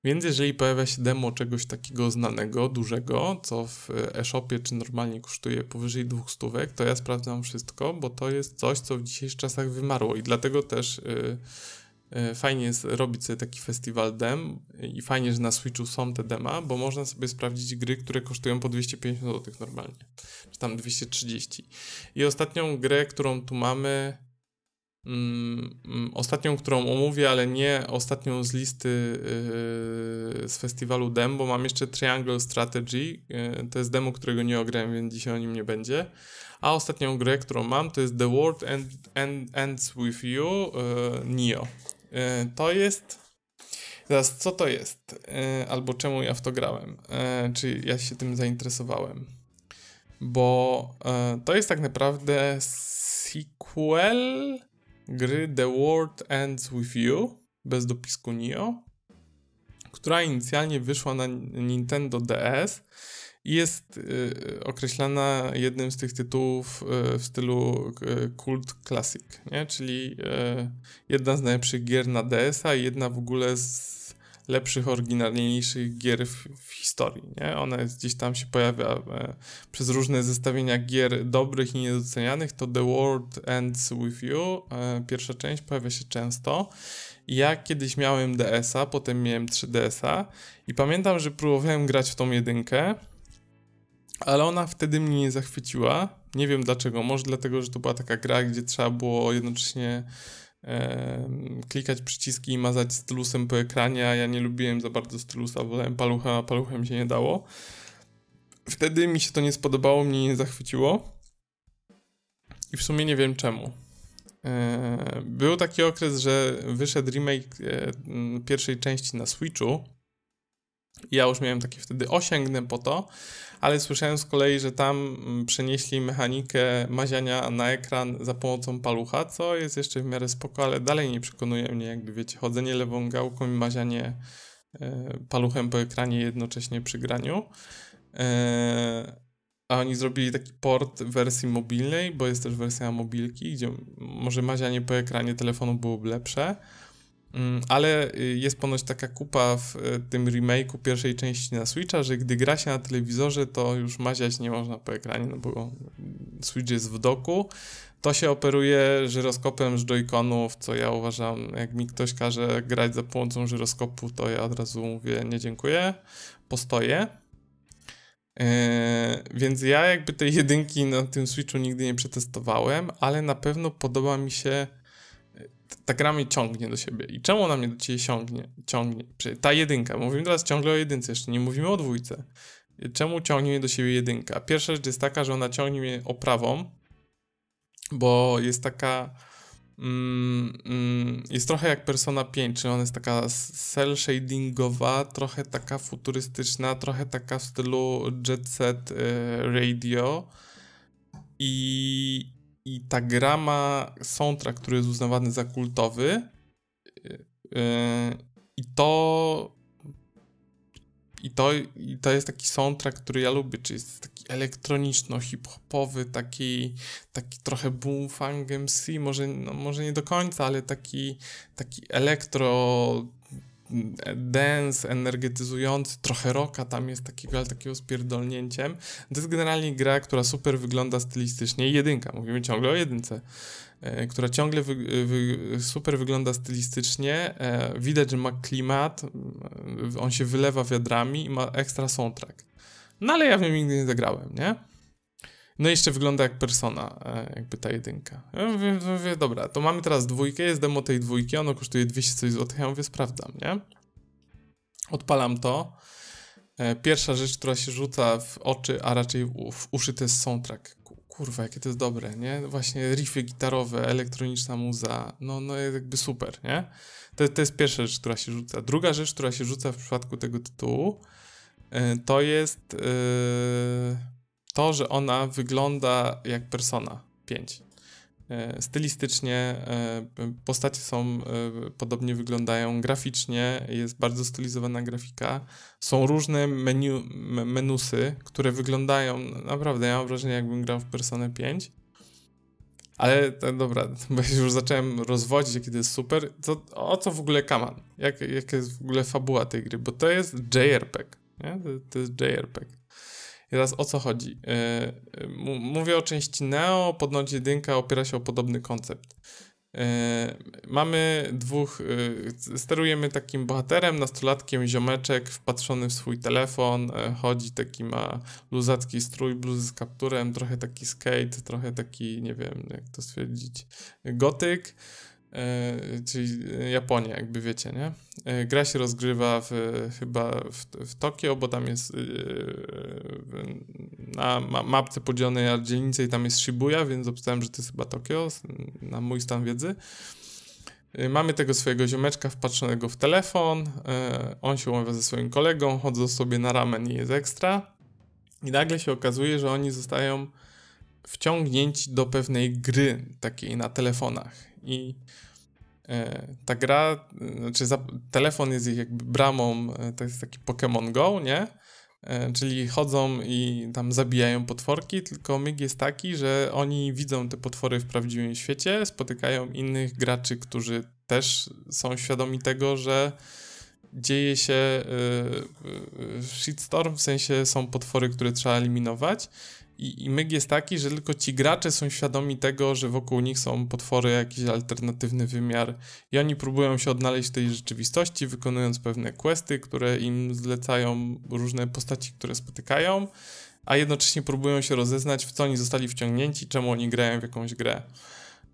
Więc jeżeli pojawia się demo czegoś takiego znanego, dużego, co w e-shopie czy normalnie kosztuje powyżej dwóch stówek, to ja sprawdzam wszystko, bo to jest coś, co w dzisiejszych czasach wymarło i dlatego też yy, fajnie jest robić sobie taki festiwal dem i fajnie, że na Switchu są te dema, bo można sobie sprawdzić gry, które kosztują po 250 zł normalnie, czy tam 230. I ostatnią grę, którą tu mamy, Mm, mm, ostatnią, którą omówię, ale nie ostatnią z listy yy, z festiwalu DEM, bo mam jeszcze Triangle Strategy. Yy, to jest demo, którego nie ograłem, więc dzisiaj o nim nie będzie. A ostatnią grę, którą mam, to jest The World End, End, Ends With You yy, Neo. Yy, to jest... Teraz, co to jest? Yy, albo czemu ja w to grałem? Yy, czy ja się tym zainteresowałem? Bo to jest tak naprawdę sequel gry The World Ends With You, bez dopisku Neo, która inicjalnie wyszła na Nintendo DS jest y, określana jednym z tych tytułów y, w stylu y, Cult Classic, nie? czyli y, jedna z najlepszych gier na DS-a i jedna w ogóle z lepszych, oryginalniejszych gier w, w, historii, nie? Ona jest, gdzieś tam się pojawia e, przez różne zestawienia gier dobrych i niedocenianych, to The World Ends With You, e, pierwsza część pojawia się często. Ja kiedyś miałem DS-a, potem miałem 3DS-a i pamiętam, że próbowałem grać w tą jedynkę, ale ona wtedy mnie nie zachwyciła. Nie wiem dlaczego, może dlatego, że to była taka gra, gdzie trzeba było jednocześnie klikać przyciski i mazać stylusem po ekranie, a ja nie lubiłem za bardzo stylusa, wolałem palucha, a paluchem się nie dało. Wtedy mi się to nie spodobało, mnie nie zachwyciło. I w sumie nie wiem czemu. E, był taki okres, że wyszedł remake e, pierwszej części na Switchu. Ja już miałem takie wtedy osiągnę po to, ale słyszałem z kolei, że tam mm, przenieśli mechanikę maziania na ekran za pomocą palucha, co jest jeszcze w miarę spoko, ale dalej nie przekonuje mnie, jakby wiecie, chodzenie lewą gałką i mazianie e, paluchem po ekranie jednocześnie przy graniu. E, a oni zrobili taki port wersji mobilnej, bo jest też wersja mobilki, gdzie może mazianie po ekranie telefonu byłoby lepsze. Mm, ale y, jest ponoć taka kupa w y, tym remake'u pierwszej części na Switcha, że gdy gra się na telewizorze, to już maziać nie można po ekranie, no bo Switch jest w doku. To się operuje żyroskopem z joyconów, co ja uważam, jak mi ktoś każe grać za pomocą żyroskopu, to ja od razu mówię nie dziękuję, postoję. Yy, więc ja jakby tej jedynki na tym Switchu nigdy nie przetestowałem, ale na pewno podoba mi się ta gra mnie ciągnie do siebie. I czemu ona mnie do ciebie ciągnie? ciągnie? Ta jedynka, mówimy teraz ciągle o jedynce, jeszcze nie mówimy o dwójce. Czemu ciągnie mnie do siebie jedynka? Pierwsza rzecz jest taka, że ona ciągnie mnie oprawą, bo jest taka. Mm, mm, jest trochę jak Persona 5, czyli ona jest taka cel shadingowa, trochę taka futurystyczna, trochę taka w stylu Jet Set y, Radio I, i ta gra ma soundtrack, który jest uznawany za kultowy. Yy, I to i to, I to jest taki soundtrack, który ja lubię, czyli jest taki elektroniczno-hip-hopowy, taki, taki trochę boom MC, może, no, może nie do końca, ale taki, taki elektro dance, energetyzujący, trochę rocka tam jest takiego, ale takiego spierdolnięciem. To jest generalnie gra, która super wygląda stylistycznie jedynka, mówimy ciągle o jedynce. E, która ciągle wy, wy, super wygląda stylistycznie. E, widać, że ma klimat, on się wylewa wiadrami i ma ekstra soundtrack. No ale ja w nim nigdy nie zagrałem, nie? No i jeszcze wygląda jak persona, jakby ta jedynka. Ja mówię, mówię, dobra, to mamy teraz dwójkę, jest demo tej dwójki, ono kosztuje 200 coś złotych, ja mówię, sprawdzam, nie? Odpalam to. Pierwsza rzecz, która się rzuca w oczy, a raczej w uszy, to jest soundtrack kurwa, jakie to jest dobre, nie? Właśnie riffy gitarowe, elektroniczna muza, no, no jakby super, nie? To, to jest pierwsza rzecz, która się rzuca. Druga rzecz, która się rzuca w przypadku tego tytułu, yy, to jest yy, to, że ona wygląda jak Persona 5. E, stylistycznie e, postacie są, e, podobnie wyglądają, graficznie jest bardzo stylizowana grafika. Są różne menu, menusy, które wyglądają, naprawdę ja mam wrażenie jakbym grał w Persona 5. Ale to, dobra, bo już zacząłem rozwodzić, jakie to jest super. To, o co w ogóle kaman? Jak, jaka jest w ogóle fabuła tej gry? Bo to jest JRPG, nie? To, to jest JRPG. I teraz o co chodzi? Yy, mówię o części Neo, podnoć jedynka opiera się o podobny koncept. Yy, mamy dwóch, sterujemy takim bohaterem, nastolatkiem, ziomeczek wpatrzony w swój telefon, chodzi taki ma luzacki strój, bluzy z kapturem, trochę taki skate, trochę taki, nie wiem jak to stwierdzić, gotyk. E, czyli Japonia, jakby wiecie, nie? E, gra się rozgrywa w, chyba w, w Tokio, bo tam jest e, na mapce podzielonej na dzielnice i tam jest Shibuya, więc obstałem, że to jest chyba Tokio, na mój stan wiedzy. Mamy tego swojego ziomeczka wpatrzonego w telefon, on się umawia ze swoim kolegą, chodzą sobie na ramen i jest ekstra. I nagle się okazuje, że oni zostają wciągnięci do pewnej gry takiej na telefonach i e, ta gra, znaczy telefon jest ich jakby bramą, e, to jest taki Pokémon Go, nie? E, czyli chodzą i tam zabijają potworki, tylko myg jest taki, że oni widzą te potwory w prawdziwym świecie, spotykają innych graczy, którzy też są świadomi tego, że dzieje się shitstorm, w sensie są potwory, które trzeba eliminować i, I myg jest taki, że tylko ci gracze są świadomi tego, że wokół nich są potwory, jakiś alternatywny wymiar i oni próbują się odnaleźć w tej rzeczywistości, wykonując pewne questy, które im zlecają różne postaci, które spotykają, a jednocześnie próbują się rozeznać, w co oni zostali wciągnięci, czemu oni grają w jakąś grę.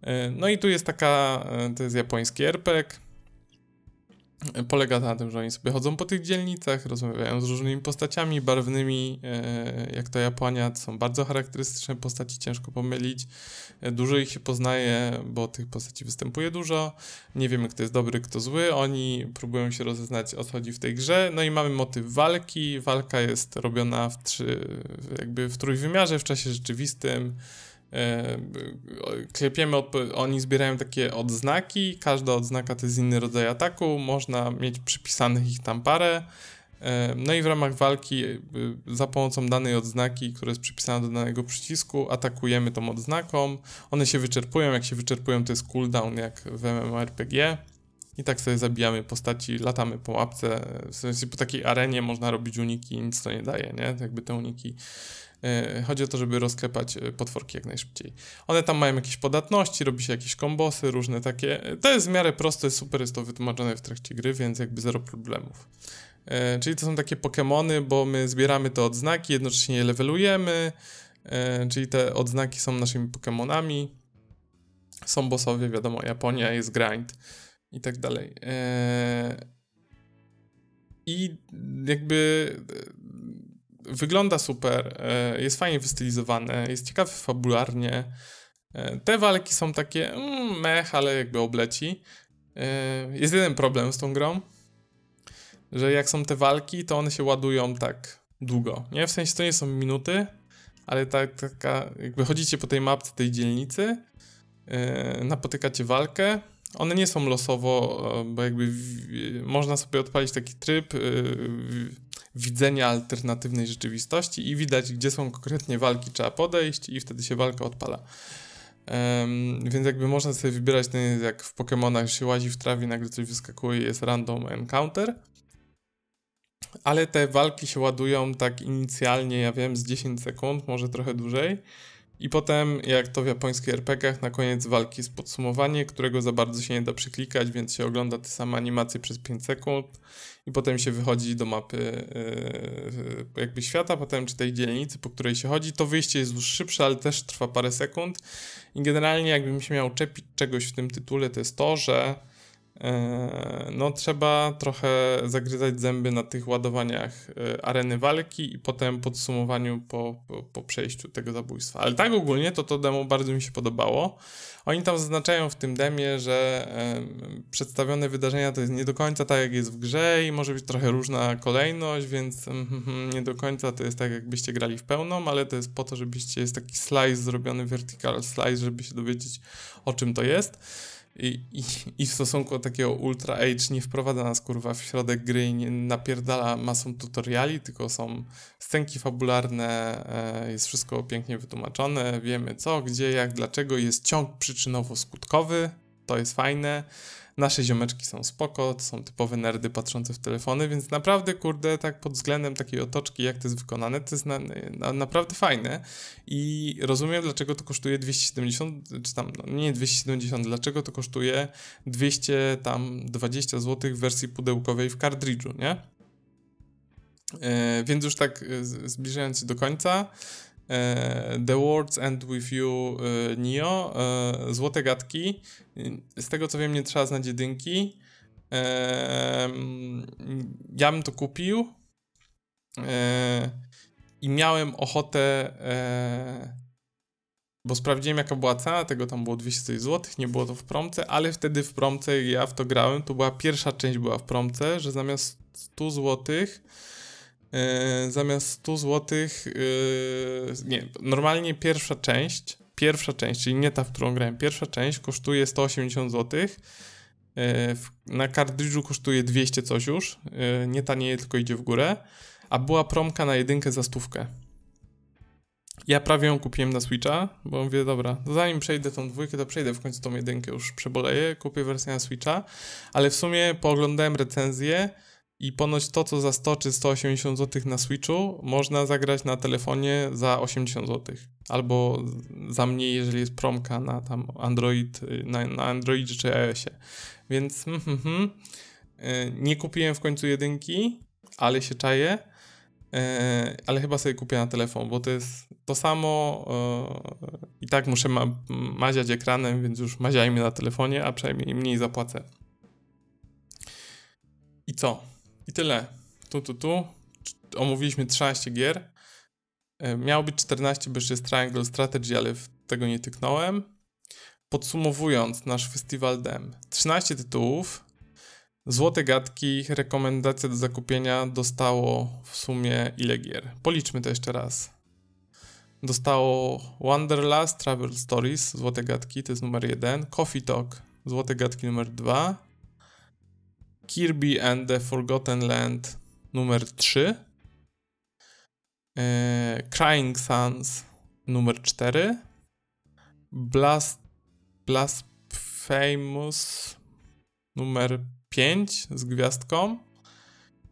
E, no i tu jest taka, e, to jest japoński RPG, polega na tym, że oni sobie chodzą po tych dzielnicach, rozmawiają z różnymi postaciami barwnymi, e, jak to Japonia, są bardzo charakterystyczne postaci, ciężko pomylić. E, dużo ich się poznaje, bo tych postaci występuje dużo. Nie wiemy, kto jest dobry, kto zły. Oni próbują się rozeznać, o co chodzi w tej grze. No i mamy motyw walki. Walka jest robiona w trzy, jakby w trójwymiarze, w czasie rzeczywistym. E, klepiemy, oni zbierają takie odznaki, każda odznaka to jest inny rodzaj ataku, można mieć przypisanych ich tam parę, e, no i w ramach walki e, za pomocą danej odznaki, która jest przypisana do danego przycisku, atakujemy tą odznaką, one się wyczerpują, jak się wyczerpują to jest cooldown jak w MMORPG i tak sobie zabijamy postaci, latamy po łapce, w sensie po takiej arenie można robić uniki, nic to nie daje, nie? Jakby te uniki chodzi o to, żeby rozklepać e, potworki jak najszybciej. One tam mają jakieś podatności, robi się jakieś kombosy, różne takie. To jest w miarę proste, super jest to wytłumaczone w trakcie gry, więc jakby zero problemów. E, czyli to są takie Pokémony, bo my zbieramy te odznaki, jednocześnie je levelujemy, czyli te odznaki są naszymi Pokémonami. Są bossowie, wiadomo, Japonia jest grind i tak dalej. I jakby wygląda super, e, jest fajnie wystylizowane, jest ciekawy fabularnie. E, te walki są takie mm, mech, ale jakby obleci. E, jest jeden problem z tą grą, że jak są te walki, to one się ładują tak długo, nie? W sensie to nie są minuty, ale tak, taka, jakby chodzicie po tej mapce tej dzielnicy, napotykacie walkę. One nie są losowo, bo jakby w, można sobie odpalić taki tryb widzenia alternatywnej rzeczywistości i widać, gdzie są konkretnie walki, trzeba podejść i wtedy się walka odpala. Um, więc jakby można sobie wybierać, ten, jak w Pokémonach się łazi w trawie, nagle coś wyskakuje jest random encounter. Ale te walki się ładują tak inicjalnie, ja wiem, z 10 sekund, może trochę dłużej. I potem, jak to w japońskich RPGach, na koniec walki jest podsumowanie, którego za bardzo się nie da przeklikać, więc się ogląda te same animacje przez 5 sekund i potem się wychodzi do mapy yy, jakby świata, potem czy tej dzielnicy, po której się chodzi. To wyjście jest już szybsze, ale też trwa parę sekund. I generalnie, jakbym się miał czepić czegoś w tym tytule, to jest to, że no trzeba trochę zagryzać zęby na tych ładowaniach e, areny walki i potem podsumowaniu po, po, po, przejściu tego zabójstwa. Ale tak ogólnie to to demo bardzo mi się podobało. Oni tam zaznaczają w tym demie, że e, przedstawione wydarzenia to jest nie do końca tak jak jest w grze i może być trochę różna kolejność, więc mm, mm, mm nie do końca to jest tak jakbyście grali w pełną, ale to jest po to, żebyście, jest taki slice zrobiony, vertical slice, żeby się dowiedzieć o czym to jest. I, i, I, w stosunku do takiego Ultra Age nie wprowadza nas kurwa w środek gry i nie napierdala masą tutoriali, tylko są scenki fabularne, e, jest wszystko pięknie wytłumaczone, wiemy co, gdzie, jak, dlaczego, jest ciąg przyczynowo-skutkowy, to jest fajne. Nasze ziomeczki są spoko, to są typowe nerdy patrzące w telefony, więc naprawdę, kurde, tak pod względem takiej otoczki, jak to jest wykonane, to jest na, na, naprawdę fajne i rozumiem, dlaczego to kosztuje 270, czy tam, no nie 270, dlaczego to kosztuje 200 tam 20 zł w wersji pudełkowej w kartridżu, nie? E, więc już tak e, zbliżając się do końca, The Words End With You e, Nio, e, Złote Gadki. Z tego co wiem, nie trzeba znać jedynki. Ja bym to kupił i miałem ochotę, bo sprawdziłem jaka była cena, tego tam było 200 zł, nie było to w promce, ale wtedy w promce ja w to grałem, to była pierwsza część była w promce, że zamiast 100 złotych E, zamiast 100 zł, yy, nie, normalnie pierwsza część, pierwsza część, czyli nie ta, w którą grałem, pierwsza część kosztuje 180 zł, yy, na kartridżu kosztuje 200 coś już, nie tanieje, tylko idzie w górę, a była promka na jedynkę za stówkę. Ja prawie ją kupiłem na Switcha, bo mówię, dobra, zanim przejdę tą dwójkę, to przejdę w końcu tą jedynkę, już przeboleję, kupię wersję na Switcha, ale w sumie pooglądałem recenzję, i ponoć to, co za 100 czy 180 zł na Switchu, można zagrać na telefonie za 80 zł. Albo za mniej, jeżeli jest promka na tam Android, na, na Androidzie czy iOSie. Więc mm, mm, mm, nie kupiłem w końcu jedynki, ale się czaję. E, ale chyba sobie kupię na telefon, bo to jest to samo i tak muszę ma maziać ekranem, więc już maziajmy na telefonie, a przynajmniej mniej zapłacę. I co? I tyle. Tu, tu, tu. Omówiliśmy 13 gier. E, miało być 14, bo jeszcze jest Triangle Strategy, ale tego nie tyknąłem. Podsumowując nasz festiwal DEM. 13 tytułów. Złote gadki, rekomendacja do zakupienia dostało w sumie ile gier? Policzmy to jeszcze raz. Dostało Wanderlust Travel Stories, Złote Gadki, to jest numer jeden. Coffee Talk, Złote Gadki numer dwa. Kirby and the Forgotten Land numer 3, e, Crying Suns numer 4, Blast, Famous numer 5 z gwiazdką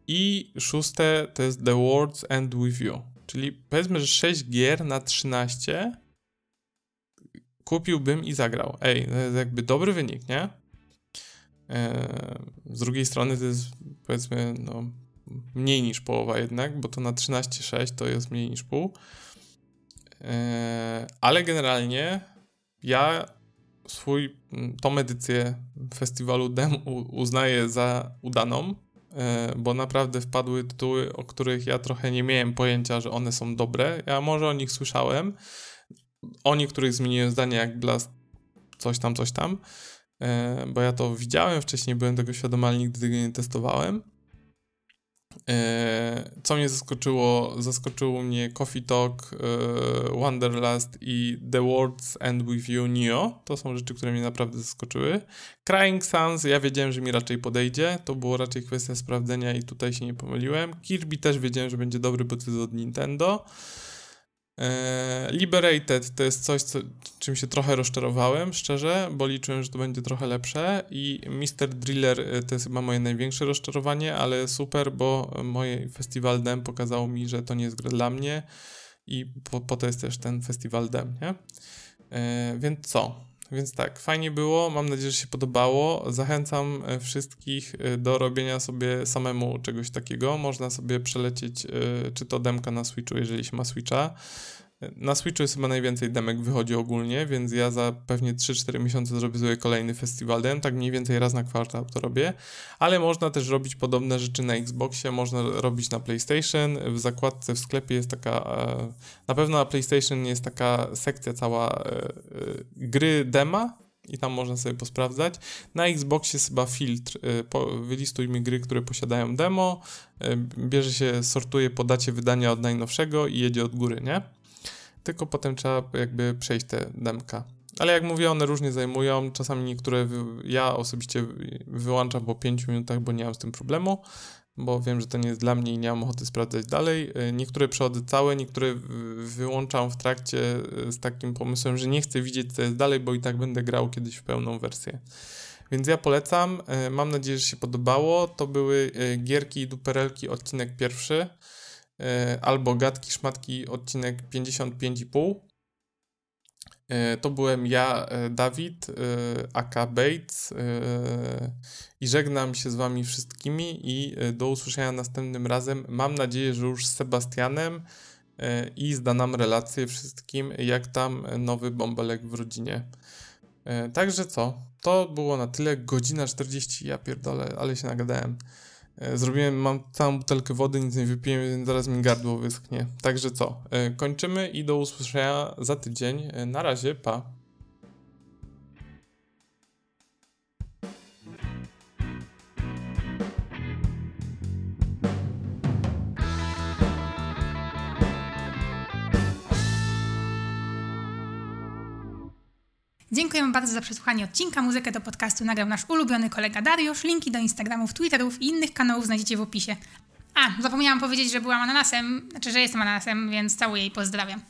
i szóste to jest The Words End With You. Czyli powiedzmy, że 6 gier na 13 kupiłbym i zagrał. Ej, to jest jakby dobry wynik, nie? Z drugiej strony to jest powiedzmy no, mniej niż połowa jednak, bo to na 13,6 to jest mniej niż pół. Ale generalnie ja swój, tą edycję festiwalu DEM uznaję za udaną, bo naprawdę wpadły tytuły, o których ja trochę nie miałem pojęcia, że one są dobre. Ja może o nich słyszałem, o niektórych zmieniłem zdanie jak Blast coś tam, coś tam, E, bo ja to widziałem wcześniej, byłem tego świadomy, ale nigdy tego nie testowałem. E, co mnie zaskoczyło? Zaskoczyło mnie Coffee Talk, e, Wanderlust i The Words End With You Neo. To są rzeczy, które mnie naprawdę zaskoczyły. Crying Sans, ja wiedziałem, że mi raczej podejdzie. To było raczej kwestia sprawdzenia i tutaj się nie pomyliłem. Kirby też wiedziałem, że będzie dobry, bo to jest od Nintendo. E, Liberated to jest coś, co, czym się trochę rozczarowałem, szczerze, bo liczyłem, że to będzie trochę lepsze i Mr. Driller e, to jest chyba moje największe rozczarowanie, ale super, bo moje Festival Dem pokazało mi, że to nie jest gra dla mnie i po, po to jest też ten Festival Dem, nie? E, więc co? Więc tak, fajnie było, mam nadzieję, że się podobało. Zachęcam e, wszystkich e, do robienia sobie samemu czegoś takiego. Można sobie przelecieć, e, czy to demka na Switchu, jeżeli się ma Switcha. Na Switchu jest chyba najwięcej demek wychodzi ogólnie, więc ja za pewnie 3-4 miesiące zrobię sobie kolejny festiwal dem, tak mniej więcej raz na kwartał to robię, ale można też robić podobne rzeczy na Xboxie, można robić na PlayStation, w zakładce w sklepie jest taka, e, na pewno na PlayStation jest taka sekcja cała e, e, gry dema, i tam można sobie posprawdzać. Na Xboxie jest chyba filtr. Wylistuj mi gry, które posiadają demo. Bierze się, sortuje po dacie wydania od najnowszego i jedzie od góry, nie? Tylko potem trzeba jakby przejść te demka. Ale jak mówię, one różnie zajmują. Czasami niektóre ja osobiście wyłączam po 5 minutach, bo nie mam z tym problemu, bo wiem, że to nie jest dla mnie i nie mam ochoty sprawdzać dalej. Y, niektóre przechodzę całe, niektóre wyłączam w trakcie y, z takim pomysłem, że nie chcę widzieć, co jest dalej, bo i tak będę grał kiedyś w pełną wersję. Więc ja polecam. Y, mam nadzieję, że się podobało. To były gierki i duperelki, odcinek pierwszy. E, albo Gadki Szmatki odcinek 55,5. E, to byłem ja, e, Dawid, aka Bates i żegnam się z wami wszystkimi i do usłyszenia następnym razem. Mam nadzieję, że już z Sebastianem i zda nam relację wszystkim, jak tam nowy bąbelek w rodzinie. Także co? To było na tyle. Godzina 40, ja pierdolę, ale się nagadałem. E, zrobiłem, mam całą butelkę wody, nic nie wypiłem, więc zaraz mi gardło wyschnie. Także co, e, kończymy i do usłyszenia za tydzień. E, na razie, pa. Dziękujemy bardzo za przesłuchanie odcinka. Muzykę do podcastu nagrał nasz ulubiony kolega Dariusz. Linki do Instagramów, Twitterów i innych kanałów znajdziecie w opisie. A, zapomniałam powiedzieć, że byłam ananasem, znaczy, że jestem ananasem, więc całuję i pozdrawiam.